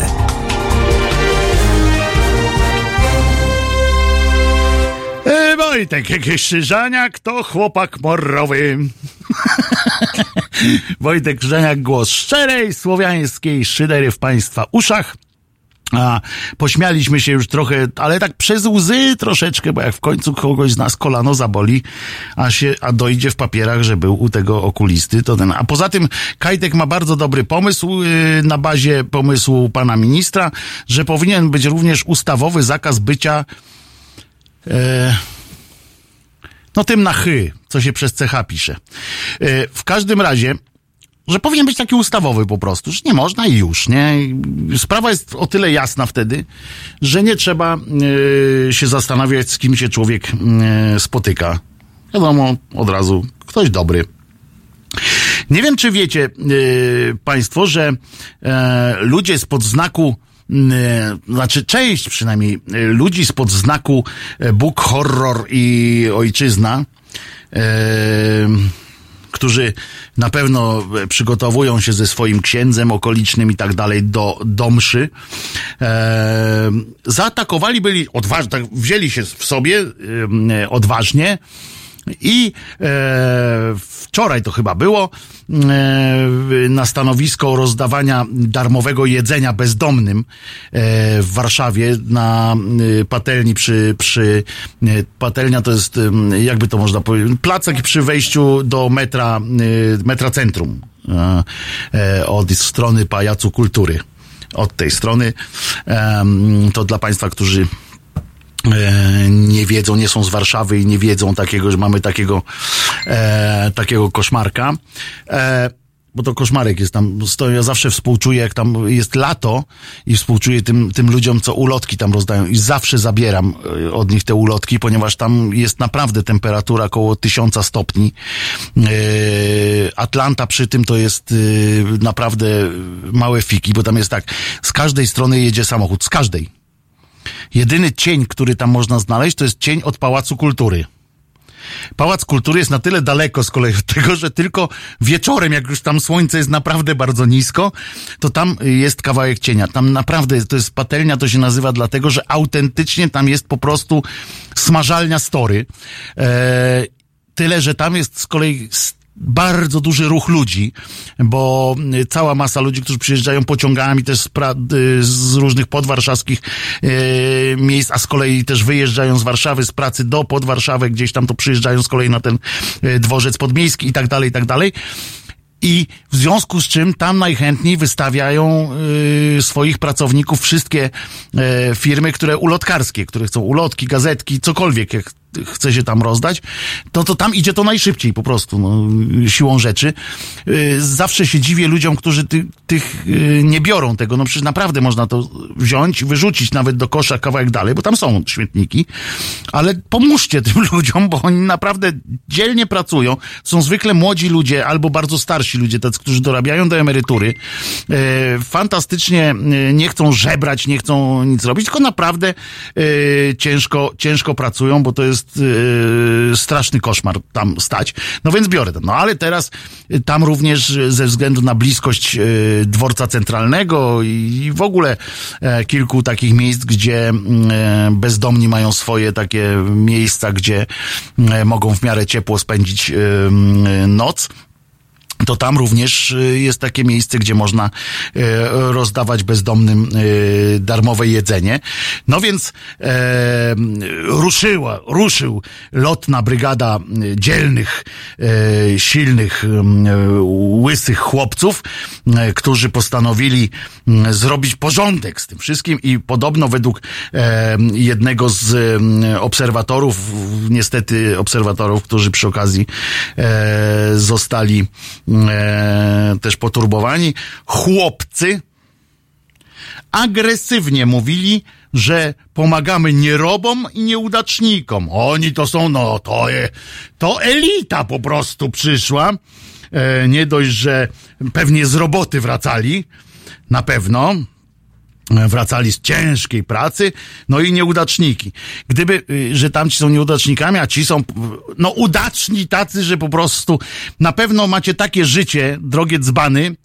E, Wojtek Krzyżaniak to chłopak morowy. Wojtek Krzyżaniak, głos szczerej, słowiańskiej szydery w państwa uszach. A pośmialiśmy się już trochę, ale tak przez łzy troszeczkę, bo jak w końcu kogoś z nas kolano zaboli, a się, a dojdzie w papierach, że był u tego okulisty, to ten. A poza tym Kajtek ma bardzo dobry pomysł yy, na bazie pomysłu pana ministra, że powinien być również ustawowy zakaz bycia e, no tym na chy, co się przez CH pisze. E, w każdym razie, że powinien być taki ustawowy po prostu, że nie można i już, nie? Sprawa jest o tyle jasna wtedy, że nie trzeba e, się zastanawiać, z kim się człowiek e, spotyka. Wiadomo, od razu, ktoś dobry. Nie wiem, czy wiecie e, Państwo, że ludzie spod znaku znaczy część przynajmniej ludzi spod znaku Bóg, horror i ojczyzna, e, którzy na pewno e, przygotowują się ze swoim księdzem okolicznym i tak dalej do, do mszy, e, zaatakowali byli odważni, tak wzięli się w sobie e, odważnie i e, wczoraj to chyba było e, na stanowisko rozdawania darmowego jedzenia bezdomnym e, w Warszawie na e, patelni przy, przy e, patelnia to jest jakby to można powiedzieć placek przy wejściu do metra e, metra centrum od strony Pajacu Kultury. Od tej strony. To dla Państwa, którzy nie wiedzą, nie są z Warszawy i nie wiedzą takiego, że mamy takiego, e, takiego koszmarka. E, bo to koszmarek jest tam, sto- ja zawsze współczuję, jak tam jest lato i współczuję tym, tym ludziom, co ulotki tam rozdają i zawsze zabieram e, od nich te ulotki, ponieważ tam jest naprawdę temperatura około tysiąca stopni. E, Atlanta przy tym to jest e, naprawdę małe fiki, bo tam jest tak, z każdej strony jedzie samochód, z każdej. Jedyny cień, który tam można znaleźć, to jest cień od Pałacu Kultury. Pałac Kultury jest na tyle daleko z kolei od tego, że tylko wieczorem, jak już tam słońce jest naprawdę bardzo nisko, to tam jest kawałek cienia. Tam naprawdę to jest patelnia, to się nazywa dlatego, że autentycznie tam jest po prostu smażalnia story. E, tyle, że tam jest z kolei bardzo duży ruch ludzi, bo cała masa ludzi, którzy przyjeżdżają pociągami też z, y, z różnych podwarszawskich y, miejsc, a z kolei też wyjeżdżają z Warszawy z pracy do Podwarszawek, gdzieś tam to przyjeżdżają z kolei na ten y, dworzec podmiejski i tak dalej, i tak dalej. I w związku z czym tam najchętniej wystawiają y, swoich pracowników wszystkie y, firmy, które ulotkarskie, które chcą ulotki, gazetki, cokolwiek, jak chce się tam rozdać, to, to tam idzie to najszybciej po prostu, no, siłą rzeczy. Y, zawsze się dziwię ludziom, którzy ty, tych y, nie biorą tego. No przecież naprawdę można to wziąć, wyrzucić nawet do kosza kawałek dalej, bo tam są śmietniki, ale pomóżcie tym ludziom, bo oni naprawdę dzielnie pracują. Są zwykle młodzi ludzie albo bardzo starsi ludzie, tacy, którzy dorabiają do emerytury. E, fantastycznie nie chcą żebrać, nie chcą nic robić, tylko naprawdę ciężko, ciężko pracują, bo to jest e, straszny koszmar tam stać. No więc biorę to. No ale teraz e, tam również ze względu na bliskość e, dworca centralnego i w ogóle e, kilku takich miejsc, gdzie mm, e, bezdomni mają swoje takie miejsca, gdzie e, mogą w miarę ciepło spędzić e, mm, noc to tam również y, jest takie miejsce, gdzie można y, rozdawać bezdomnym y, darmowe jedzenie. No więc e, ruszyła, ruszył lotna brygada dzielnych, e, silnych, y, łysych chłopców, którzy postanowili mm, zrobić porządek z tym wszystkim i podobno według e, jednego z e, obserwatorów, niestety obserwatorów, którzy przy okazji e, zostali e, też poturbowani, chłopcy agresywnie mówili, że pomagamy nierobom i nieudacznikom. Oni to są, no to, je, to elita po prostu przyszła. E, nie dość, że pewnie z roboty wracali, na pewno, wracali z ciężkiej pracy, no i nieudaczniki. Gdyby, y, że tamci są nieudacznikami, a ci są, no udaczni tacy, że po prostu na pewno macie takie życie, drogie dzbany,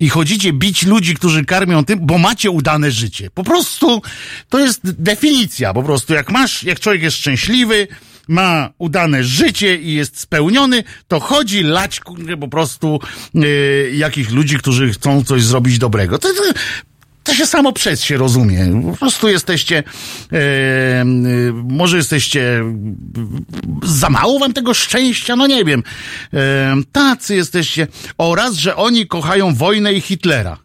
i chodzicie bić ludzi, którzy karmią tym, bo macie udane życie. Po prostu to jest definicja. Po prostu jak masz, jak człowiek jest szczęśliwy, ma udane życie i jest spełniony, to chodzi lać po prostu yy, jakichś ludzi, którzy chcą coś zrobić dobrego. To, to, to się samo przez się rozumie. Po prostu jesteście, e, e, może jesteście, za mało wam tego szczęścia, no nie wiem. E, tacy jesteście. Oraz, że oni kochają wojnę i Hitlera.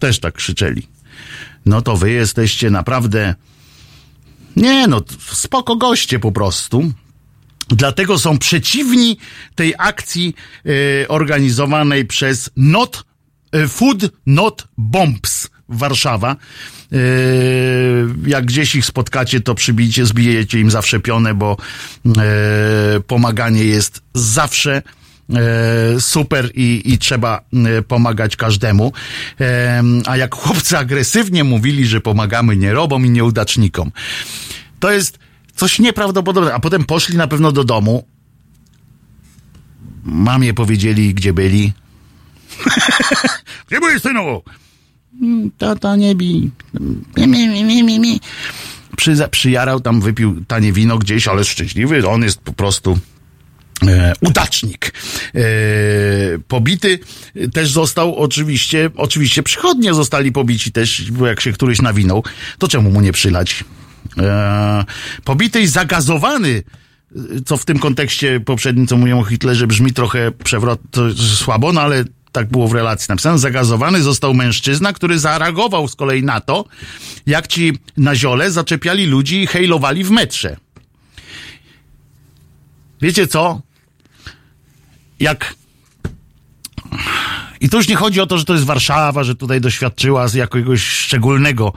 Też tak krzyczeli. No to wy jesteście naprawdę, nie no, spoko goście po prostu. Dlatego są przeciwni tej akcji e, organizowanej przez Not e, Food Not Bombs Warszawa. E, jak gdzieś ich spotkacie, to przybijcie, zbijecie im zawsze pionę, bo e, pomaganie jest zawsze e, super i, i trzeba e, pomagać każdemu. E, a jak chłopcy agresywnie mówili, że pomagamy nierobom i nieudacznikom, to jest coś nieprawdopodobnego. A potem poszli na pewno do domu. Mamie powiedzieli, gdzie byli. gdzie byłeś, synu? "Mm, Tata nie bij. Mi, mi, mi, mi, mi. Przy, przyjarał tam, wypił tanie wino gdzieś, ale szczęśliwy. On jest po prostu e, udacznik. E, pobity też został oczywiście, oczywiście przychodnie zostali pobici też, bo jak się któryś nawinął, to czemu mu nie przylać? E, pobity i zagazowany, co w tym kontekście poprzednim, co mówią o Hitlerze, brzmi trochę przewrot, słabo, no ale tak było w relacji napisane. Zagazowany został mężczyzna, który zareagował z kolei na to, jak ci na ziole zaczepiali ludzi i hejlowali w metrze. Wiecie co? Jak. I tu już nie chodzi o to, że to jest Warszawa, że tutaj doświadczyła z jakiegoś szczególnego,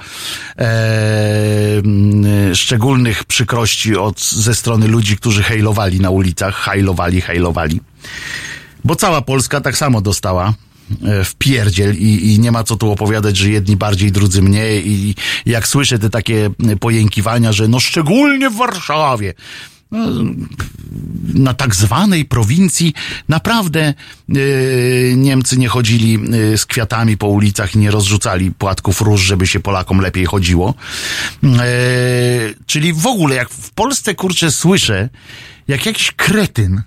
e, szczególnych przykrości od, ze strony ludzi, którzy hejlowali na ulicach, hajlowali, hejlowali. Bo cała Polska tak samo dostała e, w pierdziel i, i nie ma co tu opowiadać, że jedni bardziej, drudzy mniej i jak słyszę te takie pojękiwania, że no szczególnie w Warszawie, no, na tak zwanej prowincji naprawdę e, Niemcy nie chodzili e, z kwiatami po ulicach i nie rozrzucali płatków róż, żeby się Polakom lepiej chodziło. E, czyli w ogóle, jak w Polsce kurczę słyszę, jak jakiś kretyn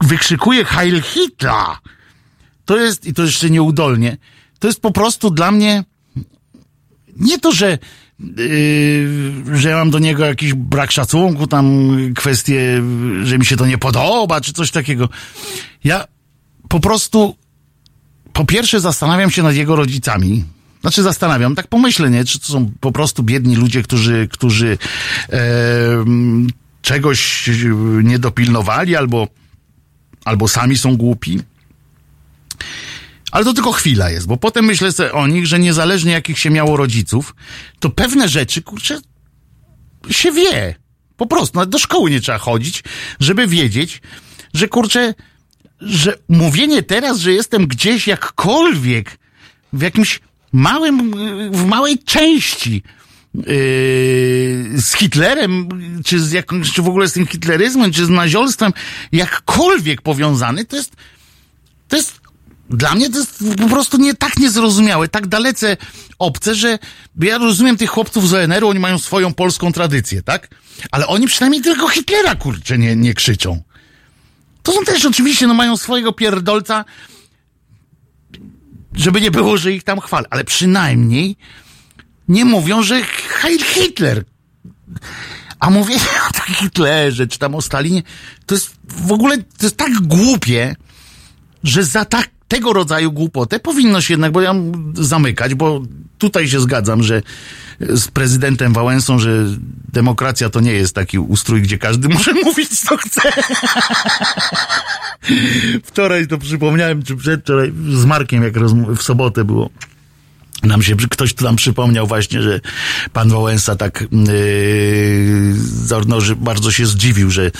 wykrzykuje Heil Hitler, to jest, i to jeszcze nieudolnie, to jest po prostu dla mnie nie to, że yy, że ja mam do niego jakiś brak szacunku, tam kwestie, że mi się to nie podoba, czy coś takiego. Ja po prostu po pierwsze zastanawiam się nad jego rodzicami. Znaczy zastanawiam, tak pomyślę, nie? Czy to są po prostu biedni ludzie, którzy, którzy e, czegoś nie dopilnowali albo, albo sami są głupi. Ale to tylko chwila jest, bo potem myślę sobie o nich, że niezależnie jakich się miało rodziców, to pewne rzeczy, kurczę, się wie. Po prostu, nawet do szkoły nie trzeba chodzić, żeby wiedzieć, że kurczę, że mówienie teraz, że jestem gdzieś jakkolwiek, w jakimś małym, w małej części z Hitlerem, czy z jakąś, czy w ogóle z tym hitleryzmem, czy z naziolstwem, jakkolwiek powiązany, to jest, to jest dla mnie to jest po prostu nie tak niezrozumiałe, tak dalece obce, że ja rozumiem tych chłopców z ONR-u, oni mają swoją polską tradycję, tak? Ale oni przynajmniej tylko Hitlera, kurczę, nie, nie krzyczą. To są też oczywiście, no mają swojego pierdolca, żeby nie było, że ich tam chwal, ale przynajmniej nie mówią, że Heil Hitler. A mówienie o tym Hitlerze, czy tam o Stalinie, to jest w ogóle, to jest tak głupie, że za tak, tego rodzaju głupotę powinno się jednak, bo ja zamykać, bo tutaj się zgadzam, że z prezydentem Wałęsą, że demokracja to nie jest taki ustrój, gdzie każdy może mówić co chce. Wczoraj to przypomniałem, czy przedwczoraj z Markiem, jak w sobotę było. Nam się, ktoś tu nam przypomniał właśnie, że pan Wałęsa tak yy, no, że bardzo się zdziwił, że,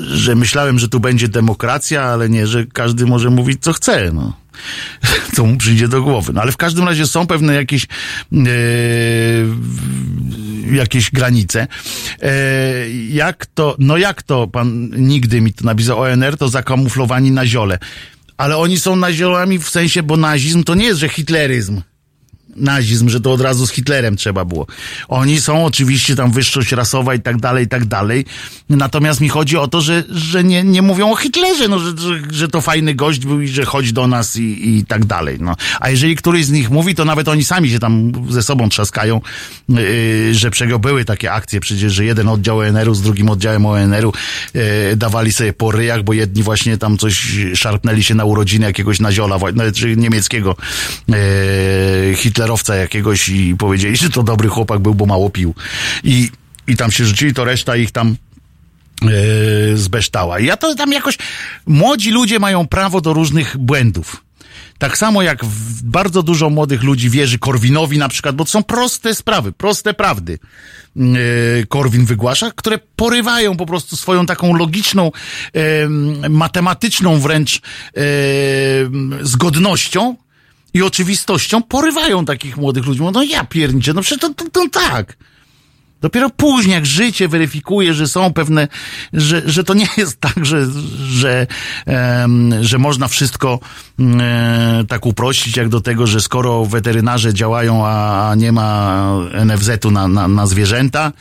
że myślałem, że tu będzie demokracja, ale nie, że każdy może mówić co chce. No. co mu przyjdzie do głowy. No ale w każdym razie są pewne jakieś e, jakieś granice. E, jak to, no jak to, pan nigdy mi to napisał, ONR to zakamuflowani na ziole. Ale oni są naziolami w sensie, bo nazizm to nie jest, że hitleryzm nazizm, że to od razu z Hitlerem trzeba było. Oni są oczywiście tam wyższość rasowa i tak dalej, i tak dalej. Natomiast mi chodzi o to, że, że nie, nie mówią o Hitlerze, no, że, że, że to fajny gość był i że chodzi do nas i, i tak dalej. No. A jeżeli któryś z nich mówi, to nawet oni sami się tam ze sobą trzaskają, yy, że przego były takie akcje przecież, że jeden oddział ONR-u z drugim oddziałem ONR-u yy, dawali sobie po ryjach, bo jedni właśnie tam coś szarpnęli się na urodziny jakiegoś naziola, nawet czy niemieckiego yy, hitlerowca jakiegoś i powiedzieli, że to dobry chłopak był, bo mało pił. I, i tam się rzucili, to reszta ich tam yy, zbeształa. I ja to tam jakoś... Młodzi ludzie mają prawo do różnych błędów. Tak samo jak bardzo dużo młodych ludzi wierzy Korwinowi na przykład, bo to są proste sprawy, proste prawdy. Yy, Korwin wygłasza, które porywają po prostu swoją taką logiczną, matematyczną wręcz zgodnością i oczywistością porywają takich młodych ludzi. Mówią, No ja pierniczę, no przecież to, to, to tak. Dopiero później, jak życie weryfikuje, że są pewne, że, że to nie jest tak, że, że, em, że można wszystko mm, e, tak uprościć, jak do tego, że skoro weterynarze działają, a a nie ma NFZ-u na, na, na zwierzęta,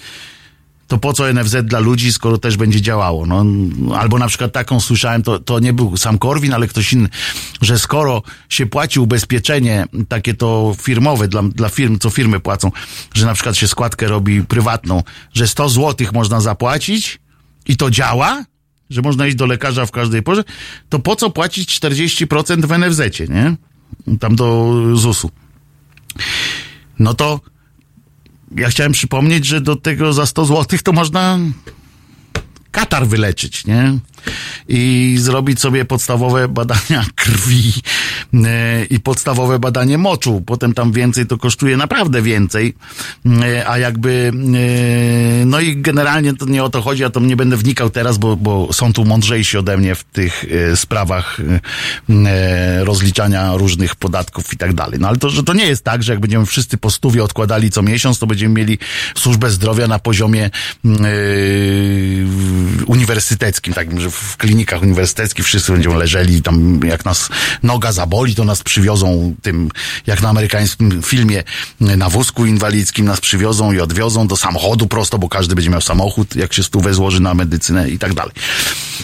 to po co NFZ dla ludzi, skoro też będzie działało? No, albo na przykład taką słyszałem, to, to nie był sam Korwin, ale ktoś inny, że skoro się płaci ubezpieczenie takie to firmowe dla, dla firm, co firmy płacą, że na przykład się składkę robi prywatną, że 100 złotych można zapłacić i to działa, że można iść do lekarza w każdej porze, to po co płacić 40% w NFZ-cie, nie? Tam do ZUS-u. No to ja chciałem przypomnieć, że do tego za 100 zł to można katar wyleczyć, nie? I zrobić sobie podstawowe badania krwi i podstawowe badanie moczu. Potem tam więcej to kosztuje naprawdę więcej. E, a jakby, e, no i generalnie to nie o to chodzi, ja to nie będę wnikał teraz, bo, bo są tu mądrzejsi ode mnie w tych e, sprawach e, rozliczania różnych podatków i tak dalej. No ale to, że to nie jest tak, że jak będziemy wszyscy po stówie odkładali co miesiąc, to będziemy mieli służbę zdrowia na poziomie e, uniwersyteckim, tak, że w klinikach uniwersyteckich wszyscy będziemy leżeli, tam jak nas noga zaboli, to nas przywiozą tym, jak na amerykańskim filmie, na wózku inwalidzkim nas przywiozą i odwiozą do samochodu prosto, bo każdy będzie miał samochód, jak się stówę złoży na medycynę i tak dalej.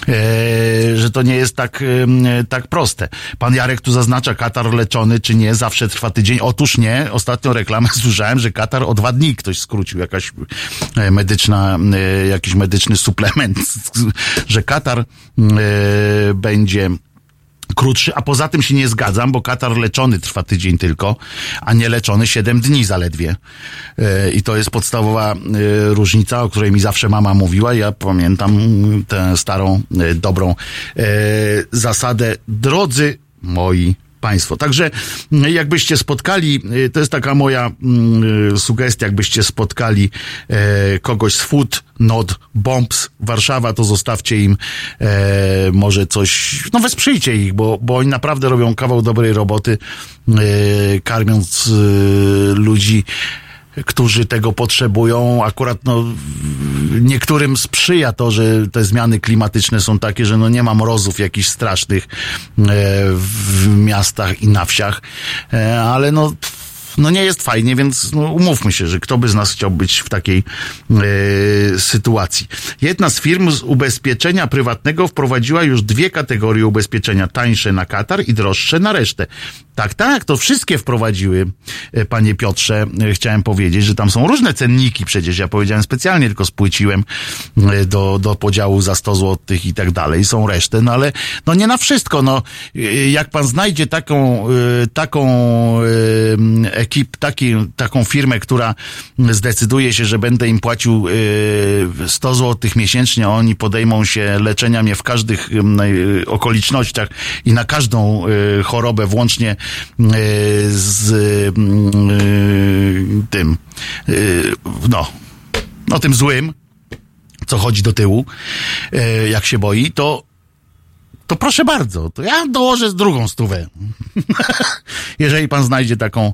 E, że to nie jest tak, e, tak proste. Pan Jarek tu zaznacza, katar leczony czy nie, zawsze trwa tydzień. Otóż nie, ostatnią reklamę słyszałem, że katar o dwa dni ktoś skrócił, jakaś e, medyczna, e, jakiś medyczny suplement, że katar e, będzie krótszy, a poza tym się nie zgadzam, bo katar leczony trwa tydzień tylko, a nie leczony 7 dni zaledwie. E, I to jest podstawowa e, różnica, o której mi zawsze mama mówiła. Ja pamiętam tę starą, e, dobrą zasadę. Drodzy moi Państwo. Także mm, jakbyście spotkali, y, to jest taka moja mm, sugestia, jakbyście spotkali e, kogoś z Food Not Bombs Warszawa, to zostawcie im e, może coś, no wesprzyjcie ich, bo, bo oni naprawdę robią kawał dobrej roboty, e, karmiąc e, ludzi którzy tego potrzebują. Akurat no, niektórym sprzyja to, że te zmiany klimatyczne są takie, że no nie ma mrozów jakichś strasznych e, w miastach i na wsiach, e, ale no no nie jest fajnie, więc no, umówmy się, że kto by z nas chciał być w takiej e, sytuacji. Jedna z firm z ubezpieczenia prywatnego wprowadziła już dwie kategorie ubezpieczenia, tańsze na Katar i droższe na resztę. Tak, tak, to wszystkie wprowadziły, e, panie Piotrze, e, chciałem powiedzieć, że tam są różne cenniki przecież, ja powiedziałem specjalnie, tylko spłyciłem e, do, do podziału za 100 zł i tak dalej, są resztę, no ale no nie na wszystko, no. Jak pan znajdzie taką, taką ekip, taki, taką firmę, która zdecyduje się, że będę im płacił e, 100 zł miesięcznie, a oni podejmą się leczenia mnie w każdych okolicznościach i na każdą chorobę, włącznie z mm, e, tym, e, no, no tym złym, co chodzi do tyłu, e, jak się boi, to to proszę bardzo, to ja dołożę z drugą stówę. Jeżeli pan znajdzie taką,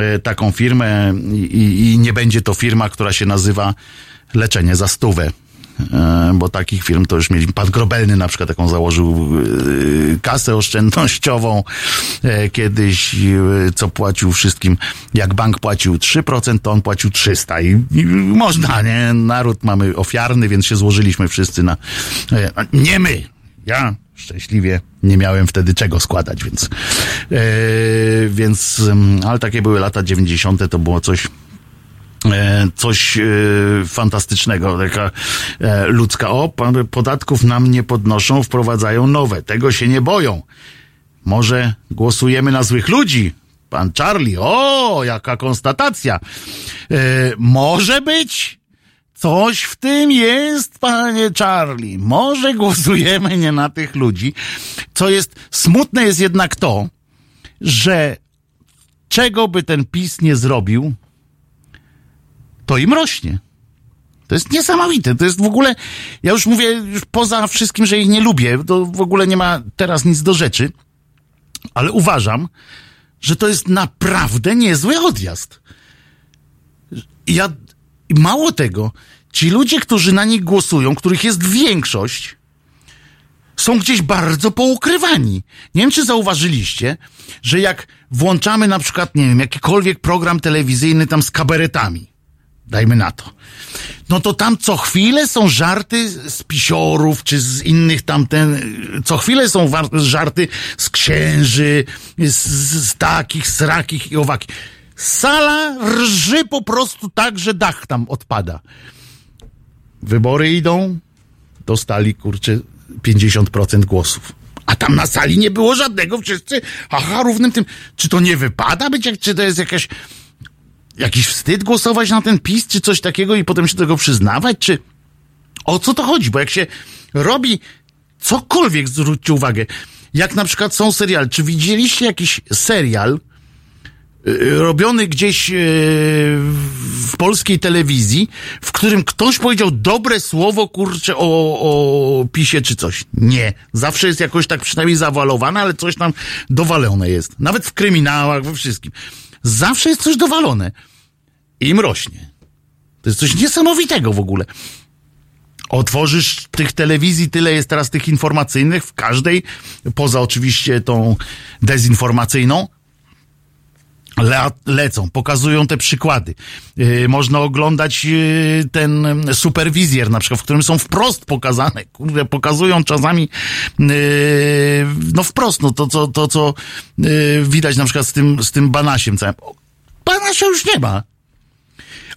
e, taką firmę i- i nie będzie to firma, która się nazywa leczenie za stówę. E, Bo takich firm to już mieliśmy. Pan Grobelny na przykład taką założył e, kasę oszczędnościową e, kiedyś, co płacił wszystkim. Jak bank płacił 3%, to on płacił 300 i, można, nie? Naród mamy ofiarny, więc się złożyliśmy wszyscy na... Nie my, ja szczęśliwie nie miałem wtedy czego składać, więc, więc, em, ale takie były lata 90. to było coś, coś e, fantastycznego, taka e, ludzka, o, podatków nam nie podnoszą, wprowadzają nowe, tego się nie boją. Może głosujemy na złych ludzi? Pan Charlie, o, jaka konstatacja. E, może być, Coś w tym jest, panie Charlie. Może głosujemy nie na tych ludzi. Co jest smutne jest jednak to, że czego by ten PiS nie zrobił, to im rośnie. To jest niesamowite. To jest w ogóle, ja już mówię, już poza wszystkim, że ich nie lubię, to w ogóle nie ma teraz nic do rzeczy, ale uważam, że to jest naprawdę niezły odjazd. Ja, mało tego, ci ludzie, którzy na nich głosują, których jest większość, są gdzieś bardzo poukrywani. Nie wiem, czy zauważyliście, że jak włączamy na przykład, nie wiem, jakikolwiek program telewizyjny tam z kabaretami, dajmy na to, no to tam co chwilę są żarty z pisiorów, czy z innych tamten, co chwilę są żarty z księży, z, z takich, srakich i owakich. Sala rży po prostu tak, że dach tam odpada. Wybory idą, dostali, kurczę, 50% głosów. A tam na sali nie było żadnego, wszyscy, aha, równym tym. Czy to nie wypada być, czy to jest jakaś, jakiś wstyd głosować na ten PiS, czy coś takiego i potem się tego przyznawać, czy o co to chodzi? Bo jak się robi cokolwiek, zwróćcie uwagę, jak na przykład są serial, czy widzieliście jakiś serial, y, robiony gdzieś y, w polskiej telewizji, w którym ktoś powiedział dobre słowo, kurczę, o, o PiSie czy coś. Nie. Zawsze jest jakoś tak przynajmniej zawalowane, ale coś tam dowalone jest. Nawet w kryminałach, we wszystkim. Zawsze jest coś dowalone. Im rośnie. To jest coś niesamowitego w ogóle. Otworzysz tych telewizji, tyle jest teraz tych informacyjnych w każdej, poza oczywiście tą dezinformacyjną, le, lecą, pokazują te przykłady. Yy, można oglądać yy, ten superwizjer na przykład, w którym są wprost pokazane, kurde, pokazują czasami yy, no wprost, no to, to, to co yy, widać na przykład z tym, z tym Banasiem całym. Banasia już nie ma.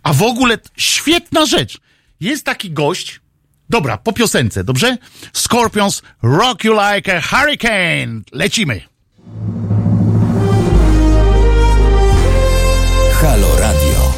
A w ogóle świetna rzecz. Jest taki gość, dobra, po piosence, dobrze? Scorpions Rock You Like a Hurricane. Lecimy. Halo.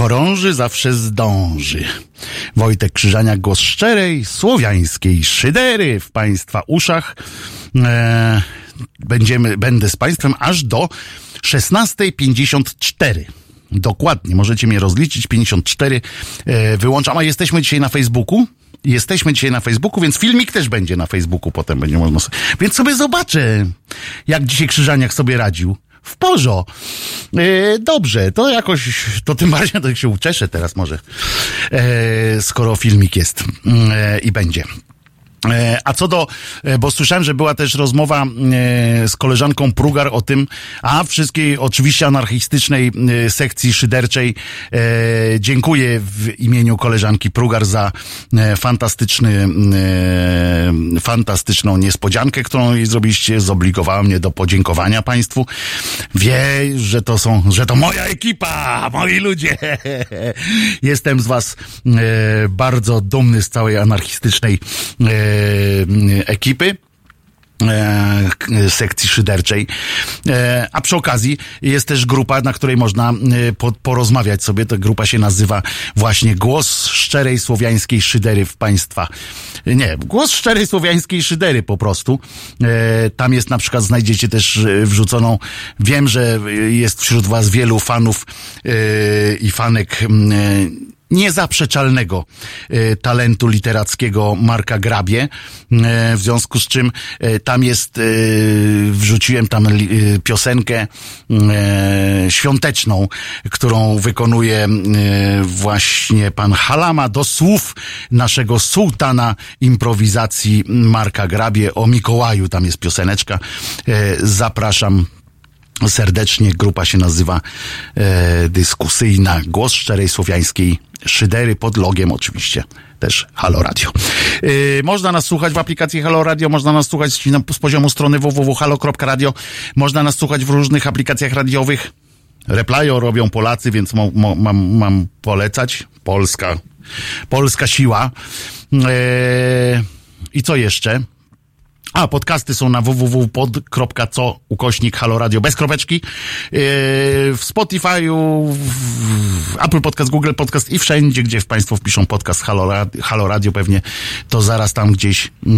Podchorąży zawsze zdąży. Wojtek Krzyżaniak, głos szczerej, słowiańskiej szydery w Państwa uszach. E, będziemy, będę z Państwem aż do 16.54. Dokładnie, możecie mnie rozliczyć, 54 e, wyłączam. A jesteśmy dzisiaj na Facebooku? Jesteśmy dzisiaj na Facebooku, więc filmik też będzie na Facebooku, potem będzie można. Więc sobie zobaczę, jak dzisiaj Krzyżaniak sobie radził. W porzo. E, dobrze, to jakoś, to tym bardziej to się uczeszę teraz może, e, skoro filmik jest e, i będzie. E, A co do, e, bo słyszałem, że była też rozmowa e, z koleżanką Prugar o tym, a wszystkiej oczywiście anarchistycznej sekcji szyderczej dziękuję w imieniu koleżanki Prugar za fantastyczny, fantastyczną niespodziankę, którą jej zrobiliście, zobligowała mnie do podziękowania państwu. Wie, że to są, że to moja ekipa, moi ludzie. Jestem z was bardzo dumny z całej anarchistycznej ekipy e, sekcji szyderczej. E, A przy okazji jest też grupa, na której można e, po, porozmawiać sobie. Ta grupa się nazywa właśnie Głos Szczerej Słowiańskiej Szydery w Państwa. Nie, Głos Szczerej Słowiańskiej Szydery po prostu. E, Tam jest na przykład, znajdziecie też e, wrzuconą, wiem, że jest wśród Was wielu fanów e, i fanek e, niezaprzeczalnego e, talentu literackiego Marka Grabie, e, w związku z czym e, tam jest, wrzuciłem tam piosenkę świąteczną, którą wykonuje właśnie pan Halama do słów naszego sułtana improwizacji Marka Grabie o Mikołaju, tam jest pioseneczka. Zapraszam serdecznie. Grupa się nazywa e, Dyskusyjna Głos Szczerej Słowiańskiej szydery pod logiem oczywiście też Halo Radio. Yy, można nas słuchać w aplikacji Halo Radio, można nas słuchać z, poziomu strony www.halo.radio, można nas słuchać w różnych aplikacjach radiowych. Replayo robią Polacy, więc mo, mo, mam, mam polecać. Polska, polska siła. Yy, I co jeszcze? A, podcasty są na www.pod.co ukośnik Halo Radio bez kropeczki. Yy, w Spotify'u, w Apple Podcast, Google Podcast i wszędzie, gdzie Państwo wpiszą podcast Halo Radio, Halo Radio pewnie to zaraz tam gdzieś yy,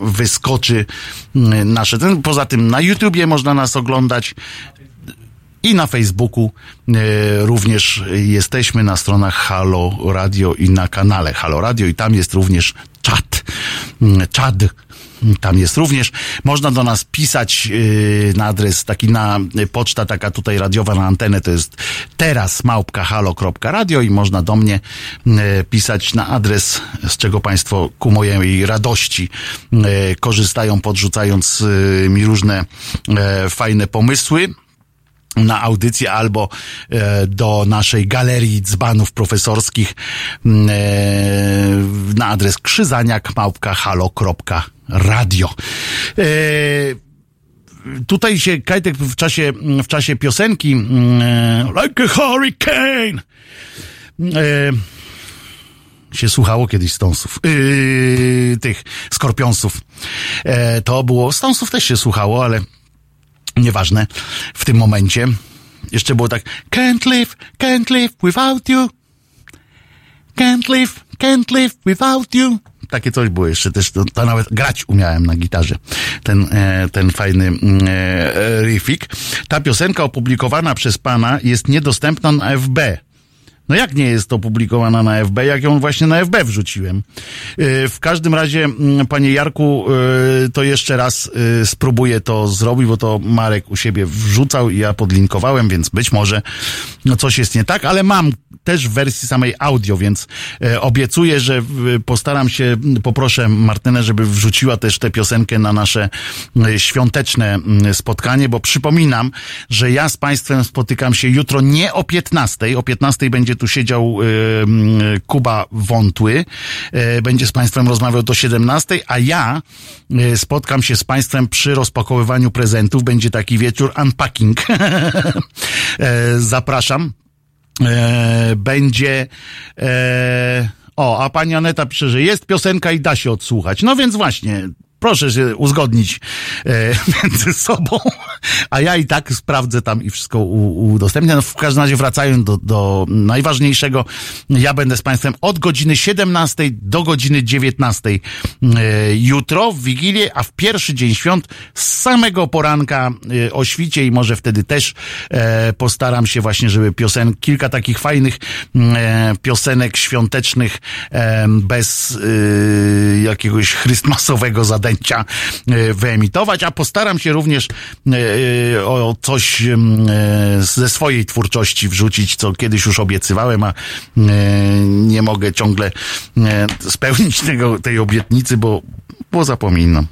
wyskoczy yy, nasze. Ten, poza tym na YouTubie można nas oglądać i na Facebooku e, również jesteśmy na stronach Halo Radio i na kanale Halo Radio i tam jest również czat. Mm, Czad. Tam jest również. Można do nas pisać e, na adres taki na poczta taka tutaj radiowa na antenę to jest teraz małpka halo.radio i można do mnie e, pisać na adres, z czego Państwo ku mojej radości e, korzystają, podrzucając mi różne fajne pomysły na audycję albo e, do naszej galerii dzbanów profesorskich mm, e, na adres krzyzaniak małpka halo.radio. E, tutaj się Kajtek w czasie, w czasie piosenki mm, Like a Hurricane się słuchało kiedyś Stonesów, yy, tych Skorpionsów. E, to było, Stonesów też się słuchało, ale nieważne w tym momencie. Jeszcze było tak Can't live, can't live without you. Can't live, can't live without you. Takie coś było jeszcze też, to, to nawet grać umiałem na gitarze. Ten, e, ten fajny mm, e, riffik. Ta piosenka opublikowana przez pana jest niedostępna na FB. No jak nie jest opublikowana na FB, jak ją właśnie na FB wrzuciłem? Yy, W każdym razie, mm, panie Jarku, yy, to jeszcze raz yy, spróbuję to zrobić, bo to Marek u siebie wrzucał i ja podlinkowałem, więc być może no coś jest nie tak, ale mam też w wersji samej audio, więc e, obiecuję, że postaram się, poproszę Martynę, żeby wrzuciła też tę piosenkę na nasze e, świąteczne spotkanie, bo przypominam, że ja z Państwem spotykam się jutro nie o 15, o 15 będzie tu siedział mm, Kuba Wątły, e, będzie z Państwem rozmawiał do 17, a ja e, spotkam się z Państwem przy rozpakowywaniu prezentów, będzie taki wieczór unpacking. E, Zapraszam e, będzie. E, o, a pani Aneta pisze, że jest piosenka i da się odsłuchać. No więc właśnie. Proszę się uzgodnić e, między sobą, a ja i tak sprawdzę tam i wszystko udostępnię. No, w każdym razie wracając do, do najważniejszego, ja będę z Państwem od godziny 17 do godziny 19 e, jutro w Wigilię, a w pierwszy dzień świąt z samego poranka e, o świcie i może wtedy też e, postaram się właśnie, żeby piosen, kilka takich fajnych e, piosenek świątecznych e, bez e, jakiegoś chrystmasowego zadęcia e, wyemitować, a postaram się również e, e, o coś ze swojej twórczości wrzucić, co kiedyś już obiecywałem, a nie mogę ciągle spełnić tego, tej obietnicy, bo, bo zapominam.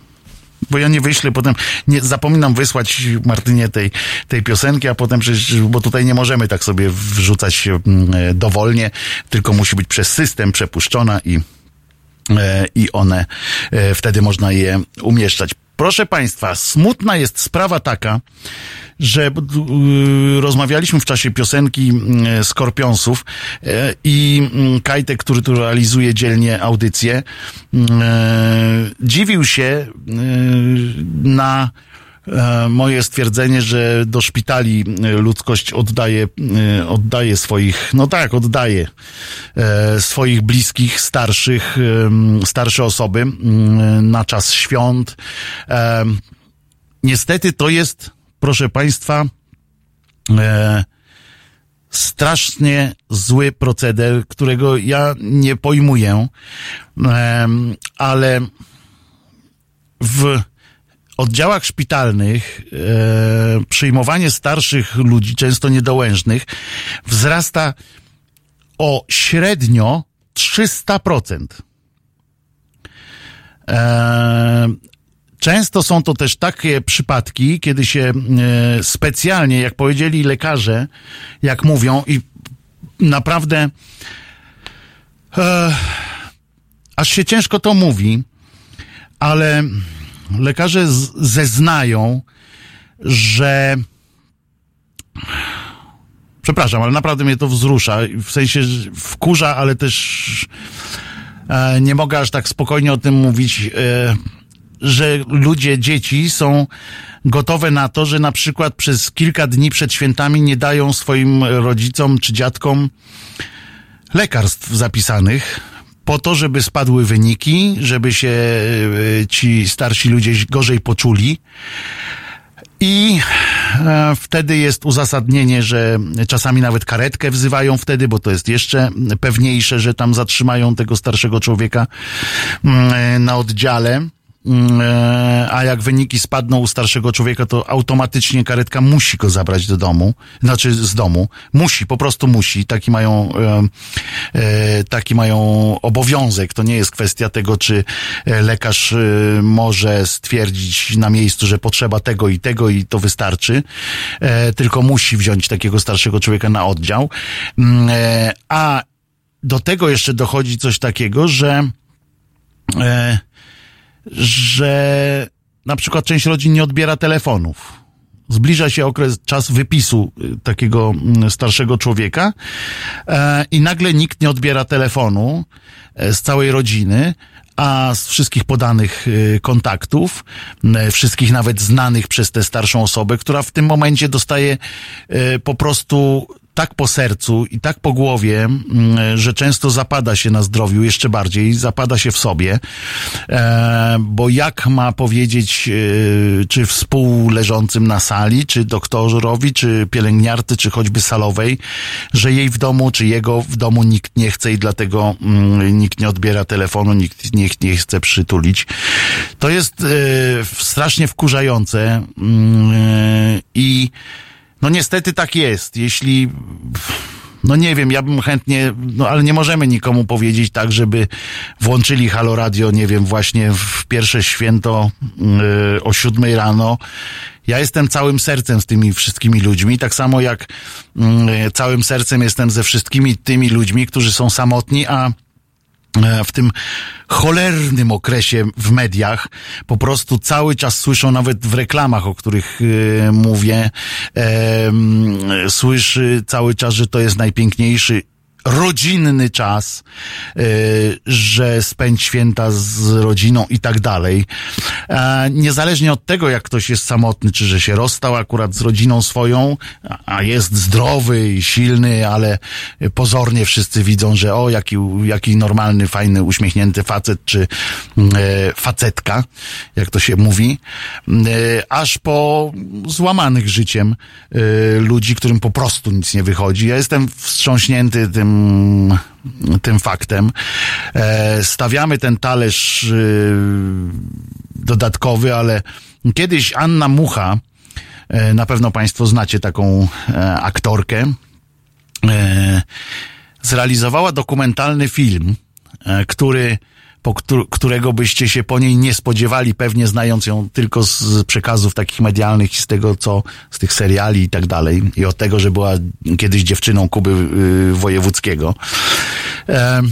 Bo ja nie wyślę, potem nie zapominam wysłać Martynie tej, tej piosenki, a potem przecież, bo tutaj nie możemy tak sobie wrzucać mm, dowolnie, tylko musi być przez system przepuszczona i, i one, e, wtedy można je umieszczać. Proszę Państwa, smutna jest sprawa taka, że y, rozmawialiśmy w czasie piosenki Skorpionsów i Kajtek, który tu realizuje dzielnie audycję, dziwił się na e, moje stwierdzenie, że do szpitali y, ludzkość oddaje, y, oddaje swoich, no tak, oddaje e, swoich bliskich, starszych, starsze osoby na czas świąt. Niestety to jest, proszę Państwa, e, strasznie zły proceder, którego ja nie pojmuję, ale w oddziałach szpitalnych e, przyjmowanie starszych ludzi, często niedołężnych, wzrasta o średnio 300%. E, Często są to też takie przypadki, kiedy się e, specjalnie, jak powiedzieli lekarze, jak mówią, i naprawdę E, aż się ciężko to mówi, ale lekarze zeznają, że przepraszam, ale naprawdę mnie to wzrusza, w sensie wkurza, ale też e, nie mogę aż tak spokojnie o tym mówić, e, że ludzie, dzieci są gotowe na to, że na przykład przez kilka dni przed świętami nie dają swoim rodzicom czy dziadkom lekarstw zapisanych po to, żeby spadły wyniki, żeby się e, ci starsi ludzie gorzej poczuli. I e, wtedy jest uzasadnienie, że czasami nawet karetkę wzywają wtedy, bo to jest jeszcze pewniejsze, że tam zatrzymają tego starszego człowieka mm, e, na oddziale. Mm, e, A jak wyniki spadną u starszego człowieka, to automatycznie karetka musi go zabrać do domu, znaczy z domu. Musi, po prostu musi. Taki mają, e, e, taki mają obowiązek. To nie jest kwestia tego, czy lekarz może stwierdzić na miejscu, że potrzeba tego i tego i to wystarczy, tylko musi wziąć takiego starszego człowieka na oddział. Mm, A do tego jeszcze dochodzi coś takiego, że że na przykład część rodzin nie odbiera telefonów. Zbliża się okres, czas wypisu y, takiego mm, starszego człowieka e, i nagle nikt nie odbiera telefonu e, z całej rodziny, a z wszystkich podanych y, kontaktów, e, wszystkich nawet znanych przez tę starszą osobę, która w tym momencie dostaje po prostu tak po sercu i tak po głowie, mm, że często zapada się na zdrowiu jeszcze bardziej, zapada się w sobie, e, bo jak ma powiedzieć, e, czy współleżącym na sali, czy doktorowi, czy pielęgniarce, czy choćby salowej, że jej w domu, czy jego w domu nikt nie chce i dlatego mm, nikt nie odbiera telefonu, nikt nie, nie chce przytulić. To jest e, strasznie wkurzające mm, i no niestety tak jest. Jeśli, no nie wiem, ja bym chętnie, no ale nie możemy nikomu powiedzieć tak, żeby włączyli Halo Radio, nie wiem, właśnie w pierwsze święto yy, o siódmej rano. Ja jestem całym sercem z tymi wszystkimi ludźmi, tak samo jak yy, całym sercem jestem ze wszystkimi tymi ludźmi, którzy są samotni, a w tym cholernym okresie w mediach po prostu cały czas słyszą nawet w reklamach, o których e, mówię, e, m, słyszy cały czas, że to jest najpiękniejszy rodzinny czas, e, że spędź święta z rodziną i tak dalej. E, niezależnie od tego, jak ktoś jest samotny, czy że się rozstał akurat z rodziną swoją, a- jest zdrowy i silny, ale pozornie wszyscy widzą, że o, jaki, jaki normalny, fajny, uśmiechnięty facet, czy mm, e, facetka, jak to się mówi, Mm, e, aż po złamanych życiem ludzi, którym po prostu nic nie wychodzi. Ja jestem wstrząśnięty tym, tym faktem. E, stawiamy ten talerz e, dodatkowy, ale kiedyś Anna Mucha, e, na pewno Państwo znacie taką e, aktorkę, zrealizowała dokumentalny film, który po któ- którego byście się po niej nie spodziewali, pewnie znając ją tylko z przekazów takich medialnych i z tego, co z tych seriali i tak dalej. I od tego, że była kiedyś dziewczyną Kuby y, Wojewódzkiego. E,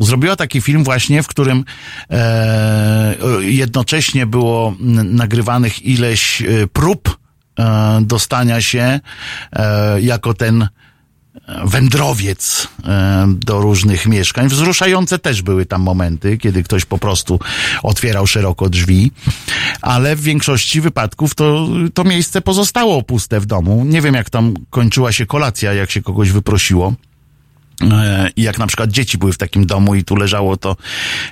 Zrobiła taki film właśnie, w którym e, jednocześnie było nagrywanych ileś e, prób e, dostania się e, jako ten wędrowiec e, do różnych mieszkań. Wzruszające też były tam momenty, kiedy ktoś po prostu otwierał szeroko drzwi, ale w większości wypadków to, to miejsce pozostało puste w domu. Nie wiem, jak tam kończyła się kolacja, jak się kogoś wyprosiło. E, I jak na przykład dzieci były w takim domu i tu leżało to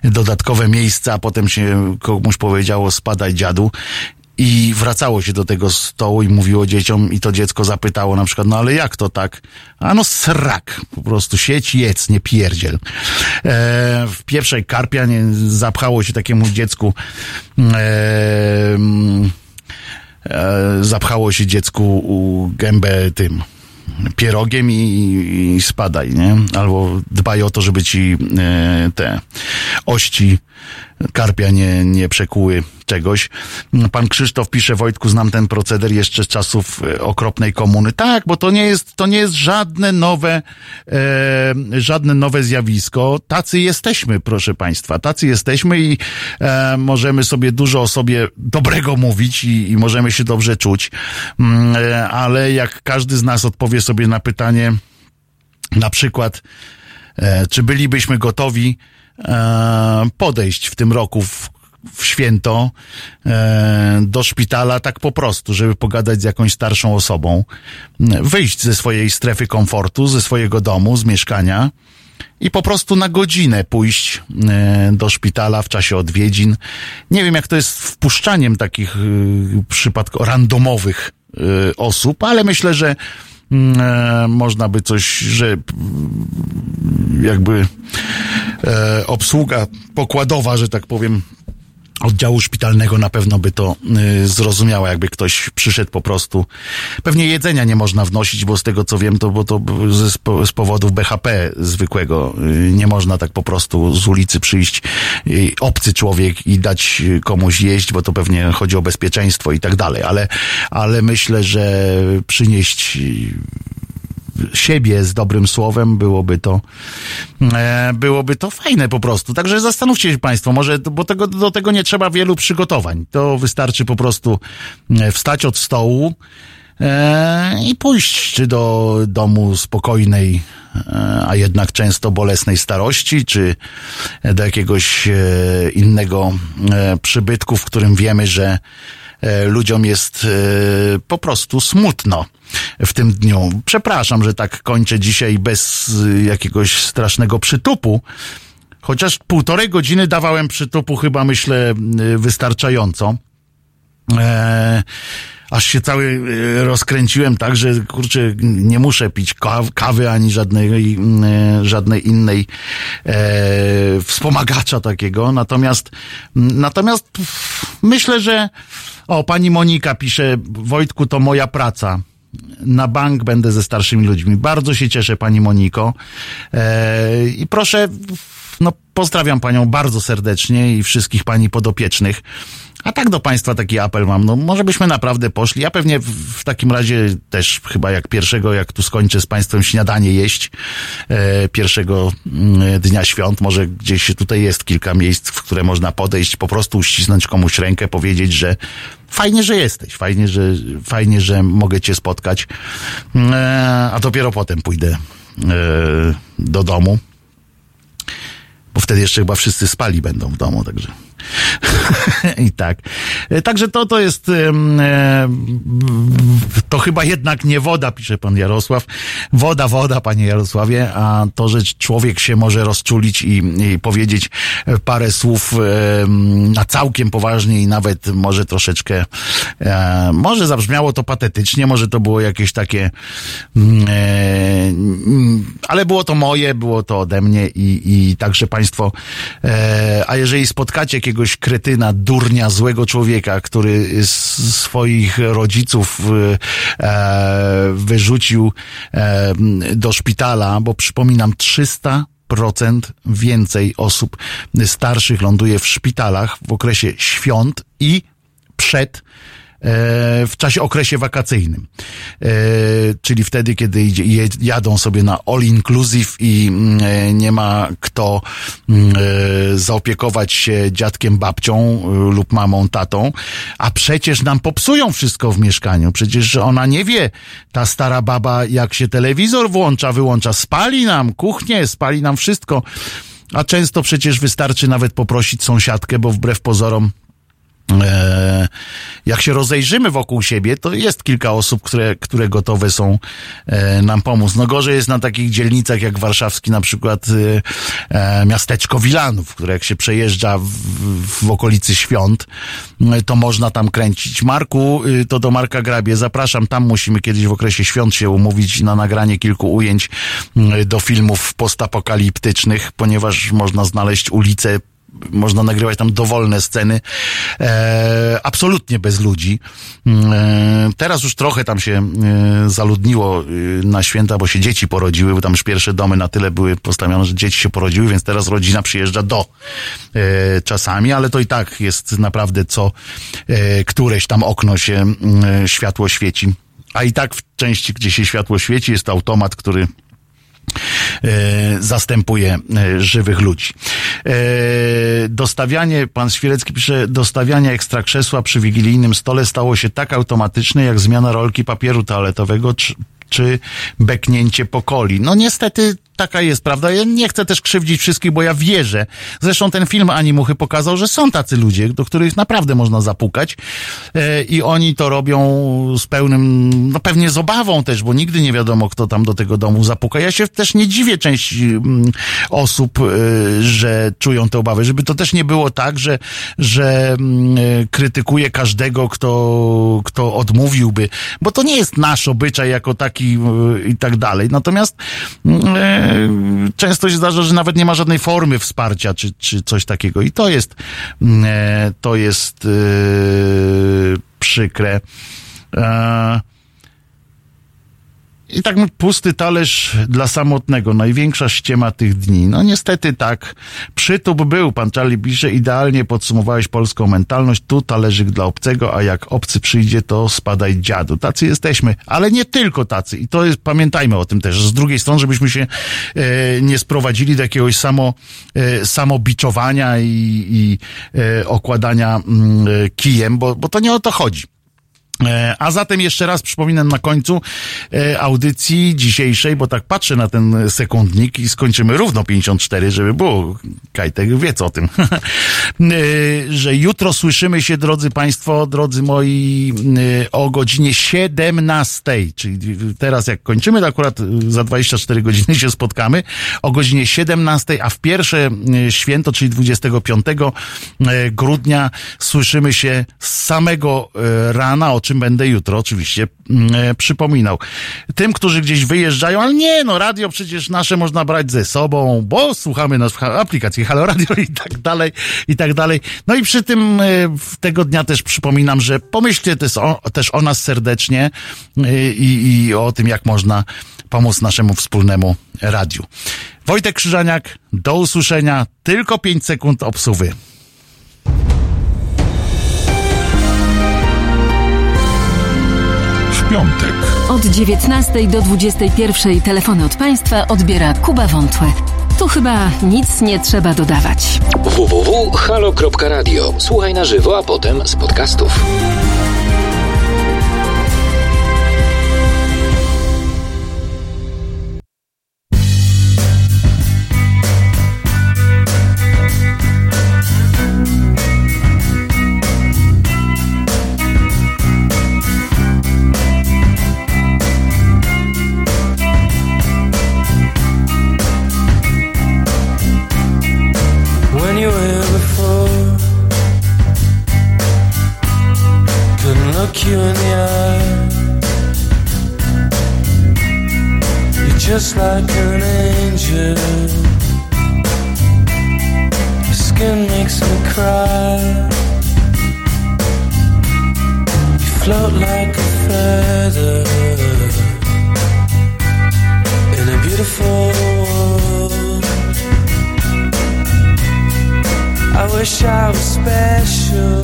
dodatkowe miejsce, a potem się komuś powiedziało spadaj dziadu i wracało się do tego stołu i mówiło dzieciom i to dziecko zapytało na przykład, no ale jak to tak? A no srak, po prostu sieć jedz, nie pierdziel. E, w pierwszej karpia nie, zapchało się takiemu dziecku e, e, zapchało się dziecku gębę tym pierogiem i, i spadaj, nie? Albo dbaj o to, żeby ci e, te ości karpia nie, nie przekuły czegoś. Pan Krzysztof pisze, Wojtku, znam ten proceder jeszcze z czasów e, okropnej komuny. Tak, bo to nie jest, to nie jest żadne nowe, e, żadne nowe zjawisko. Tacy jesteśmy, proszę Państwa. Tacy jesteśmy i e, możemy sobie dużo o sobie dobrego mówić i, i możemy się dobrze czuć. Mm, e, ale jak każdy z nas odpowie sobie na pytanie, na przykład, e, czy bylibyśmy gotowi podejść w tym roku w, w święto e, do szpitala tak po prostu, żeby pogadać z jakąś starszą osobą, wyjść ze swojej strefy komfortu, ze swojego domu, z mieszkania i po prostu na godzinę pójść e, do szpitala w czasie odwiedzin. Nie wiem, jak to jest wpuszczaniem takich przypadków randomowych osób, ale myślę, że e, można by coś, że mm, jakby e, obsługa pokładowa, że tak powiem, oddziału szpitalnego na pewno by to y, zrozumiała, jakby ktoś przyszedł po prostu. Pewnie jedzenia nie można wnosić, bo z tego co wiem, to, bo to spo- z powodów BHP zwykłego y, nie można tak po prostu z ulicy przyjść y, obcy człowiek i dać y, komuś jeść, bo to pewnie chodzi o bezpieczeństwo i tak dalej, ale, ale myślę, że przynieść siebie z dobrym słowem, byłoby to, e, byłoby to fajne po prostu. Także zastanówcie się Państwo, może, bo tego, do tego nie trzeba wielu przygotowań. To wystarczy po prostu e, wstać od stołu, e, i pójść czy do domu spokojnej, a jednak często bolesnej starości, czy do jakiegoś innego przybytku, w którym wiemy, że ludziom jest po prostu smutno w tym dniu. Przepraszam, że tak kończę dzisiaj bez e, jakiegoś strasznego przytupu. Chociaż półtorej godziny dawałem przytupu, chyba myślę, e, wystarczająco. E, aż się cały e, rozkręciłem tak, że kurczę, nie muszę pić kaw, kawy ani żadnej, żadnej innej e, wspomagacza takiego. Natomiast, natomiast myślę, że o, pani Monika pisze, Wojtku, to moja praca na bank będę ze starszymi ludźmi. Bardzo się cieszę, pani Moniko. E, I proszę, no pozdrawiam panią bardzo serdecznie i wszystkich pani podopiecznych. A tak do państwa taki apel mam, no może byśmy naprawdę poszli. Ja pewnie w, w takim razie też chyba jak pierwszego, jak tu skończę z państwem śniadanie jeść, e, pierwszego mm, dnia świąt, może gdzieś tutaj jest kilka miejsc, w które można podejść, po prostu uścisnąć komuś rękę, powiedzieć, że fajnie, że jesteś, fajnie, że, fajnie, że mogę cię spotkać, e, a dopiero potem pójdę e, do domu, bo wtedy jeszcze chyba wszyscy spali będą w domu, także i tak. E, Także to, to jest, e, to chyba jednak nie woda, pisze pan Jarosław. Woda, woda, panie Jarosławie, a to, że człowiek się może rozczulić i, i powiedzieć parę słów na całkiem poważnie i nawet może troszeczkę, e, może zabrzmiało to patetycznie, może to było jakieś takie, e, ale było to moje, było to ode mnie i, i także państwo, e, a jeżeli spotkacie jakiegoś kretyna, durnia, złego człowieka, który swoich rodziców e, wyrzucił e, do szpitala, bo przypominam, 300 procent więcej osób starszych ląduje w szpitalach w okresie świąt i przed w czasie okresie wakacyjnym. E, czyli wtedy, kiedy jadą sobie na all inclusive i mm, e, nie ma kto mm, e, zaopiekować się dziadkiem, babcią e, lub mamą, tatą, a przecież nam popsują wszystko w mieszkaniu. Przecież ona nie wie, ta stara baba, jak się telewizor włącza, wyłącza, spali nam kuchnię, spali nam wszystko. A często przecież wystarczy nawet poprosić sąsiadkę, bo wbrew pozorom E, jak się rozejrzymy wokół siebie, to jest kilka osób, które, które gotowe są e, nam pomóc. No gorzej jest na takich dzielnicach jak warszawski na przykład e, e, miasteczko Wilanów, które jak się przejeżdża w, w okolicy świąt, e, to można tam kręcić. Marku, y, to do Marka Grabie, zapraszam, tam musimy kiedyś w okresie świąt się umówić na nagranie kilku ujęć y, do filmów postapokaliptycznych, ponieważ można znaleźć ulice można nagrywać tam dowolne sceny, e, absolutnie bez ludzi. E, teraz już trochę tam się e, zaludniło e, na święta, bo się dzieci porodziły, bo tam już pierwsze domy na tyle były postawione, że dzieci się porodziły, więc teraz rodzina przyjeżdża do e, czasami, ale to i tak jest naprawdę co e, któreś tam okno się e, światło świeci. A i tak w części, gdzie się światło świeci, jest automat, który zastępuje e, żywych ludzi. E, dostawianie, pan Świelecki pisze, dostawianie ekstra krzesła przy wigilijnym stole stało się tak automatyczne, jak zmiana rolki papieru toaletowego czy, czy beknięcie pokoli. No niestety taka jest prawda. Ja nie chcę też krzywdzić wszystkich, bo ja wierzę. Zresztą ten film Animuchy pokazał, że są tacy ludzie, do których naprawdę można zapukać e, i oni to robią z pełnym, no pewnie z obawą też, bo nigdy nie wiadomo, kto tam do tego domu zapuka. Ja się też nie dziwię części mm, osób, e, że czują te obawy, żeby to też nie było tak, że, że mm, e, krytykuje każdego, kto, kto odmówiłby, bo to nie jest nasz obyczaj jako taki i tak dalej. Natomiast mm, często się zdarza, że nawet nie ma żadnej formy wsparcia, czy, czy coś takiego. I to jest, mm, e, to jest e, przykre. I tak pusty talerz dla samotnego, największa ściema tych dni. No niestety tak. Przytup był, pan Charlie pisze, idealnie podsumowałeś polską mentalność. Tu talerzyk dla obcego, a jak obcy przyjdzie, to spadaj dziadu. Tacy jesteśmy, ale nie tylko tacy. I to jest, pamiętajmy o tym też. Z drugiej strony, żebyśmy się e, nie sprowadzili do jakiegoś samo, e, samobiczowania i, i e, okładania mm, e, kijem, bo, bo to nie o to chodzi. E, A zatem jeszcze raz przypominam na końcu e, audycji dzisiejszej, bo tak patrzę na ten sekundnik i skończymy równo 54, żeby było. Kajtek wie co o tym. E, Że jutro słyszymy się, drodzy Państwo, drodzy moi, o godzinie 17, czyli teraz jak kończymy, to akurat za 24 godziny się spotkamy, o godzinie 17, a w pierwsze święto, czyli 25 e, grudnia słyszymy się z samego rana, o czym będę jutro oczywiście mm, e, przypominał. Tym, którzy gdzieś wyjeżdżają, ale nie, no radio przecież nasze można brać ze sobą, bo słuchamy nas w aplikacji Halo Radio i tak dalej, i tak dalej. No i przy tym e, tego dnia też przypominam, że pomyślcie też o, też o nas serdecznie e, i, i o tym, jak można pomóc naszemu wspólnemu radiu. Wojtek Krzyżaniak, do usłyszenia. Tylko 5 sekund obsuwy. Piątek. Od 19 do 21 telefony od państwa odbiera Kuba Wątłe. Tu chyba nic nie trzeba dodawać. www.halo.radio. Słuchaj na żywo, a potem z podcastów. Like an angel. Your skin makes me cry. You float like a feather in a beautiful world. I wish I was special.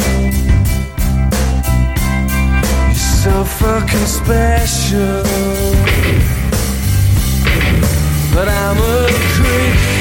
You're so fucking special. But I'm a creep.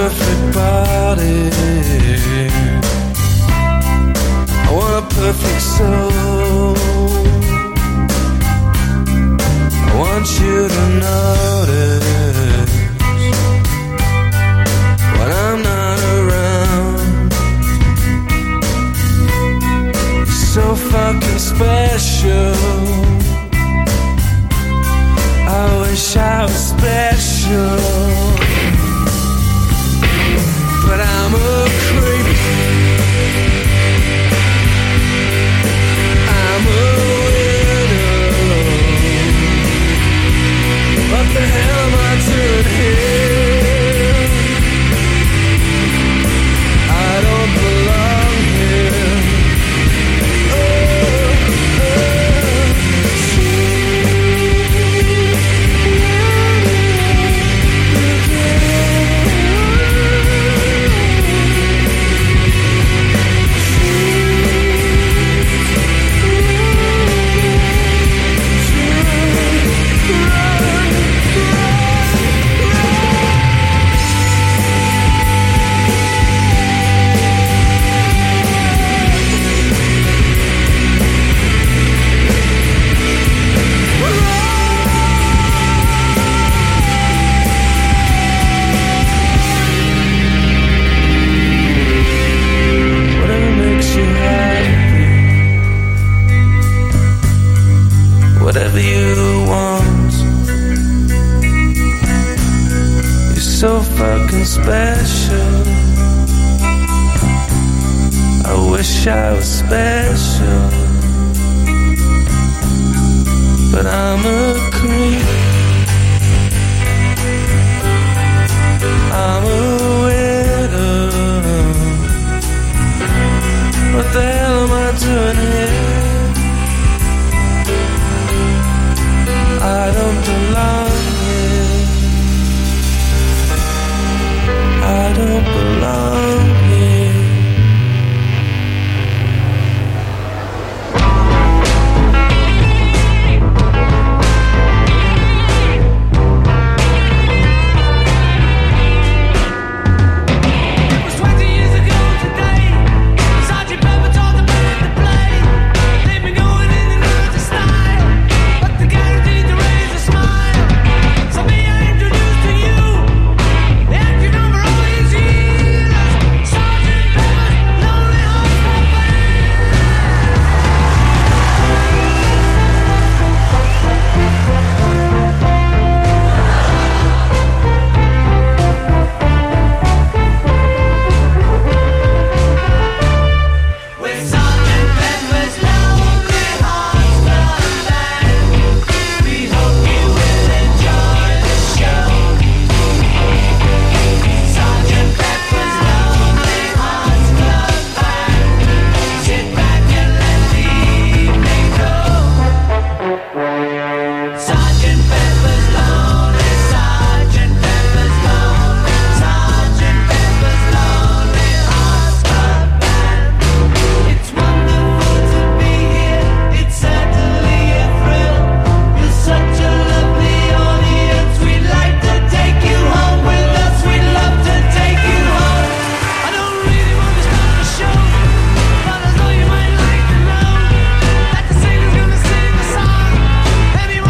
Perfect body. I want a perfect soul. I want you to notice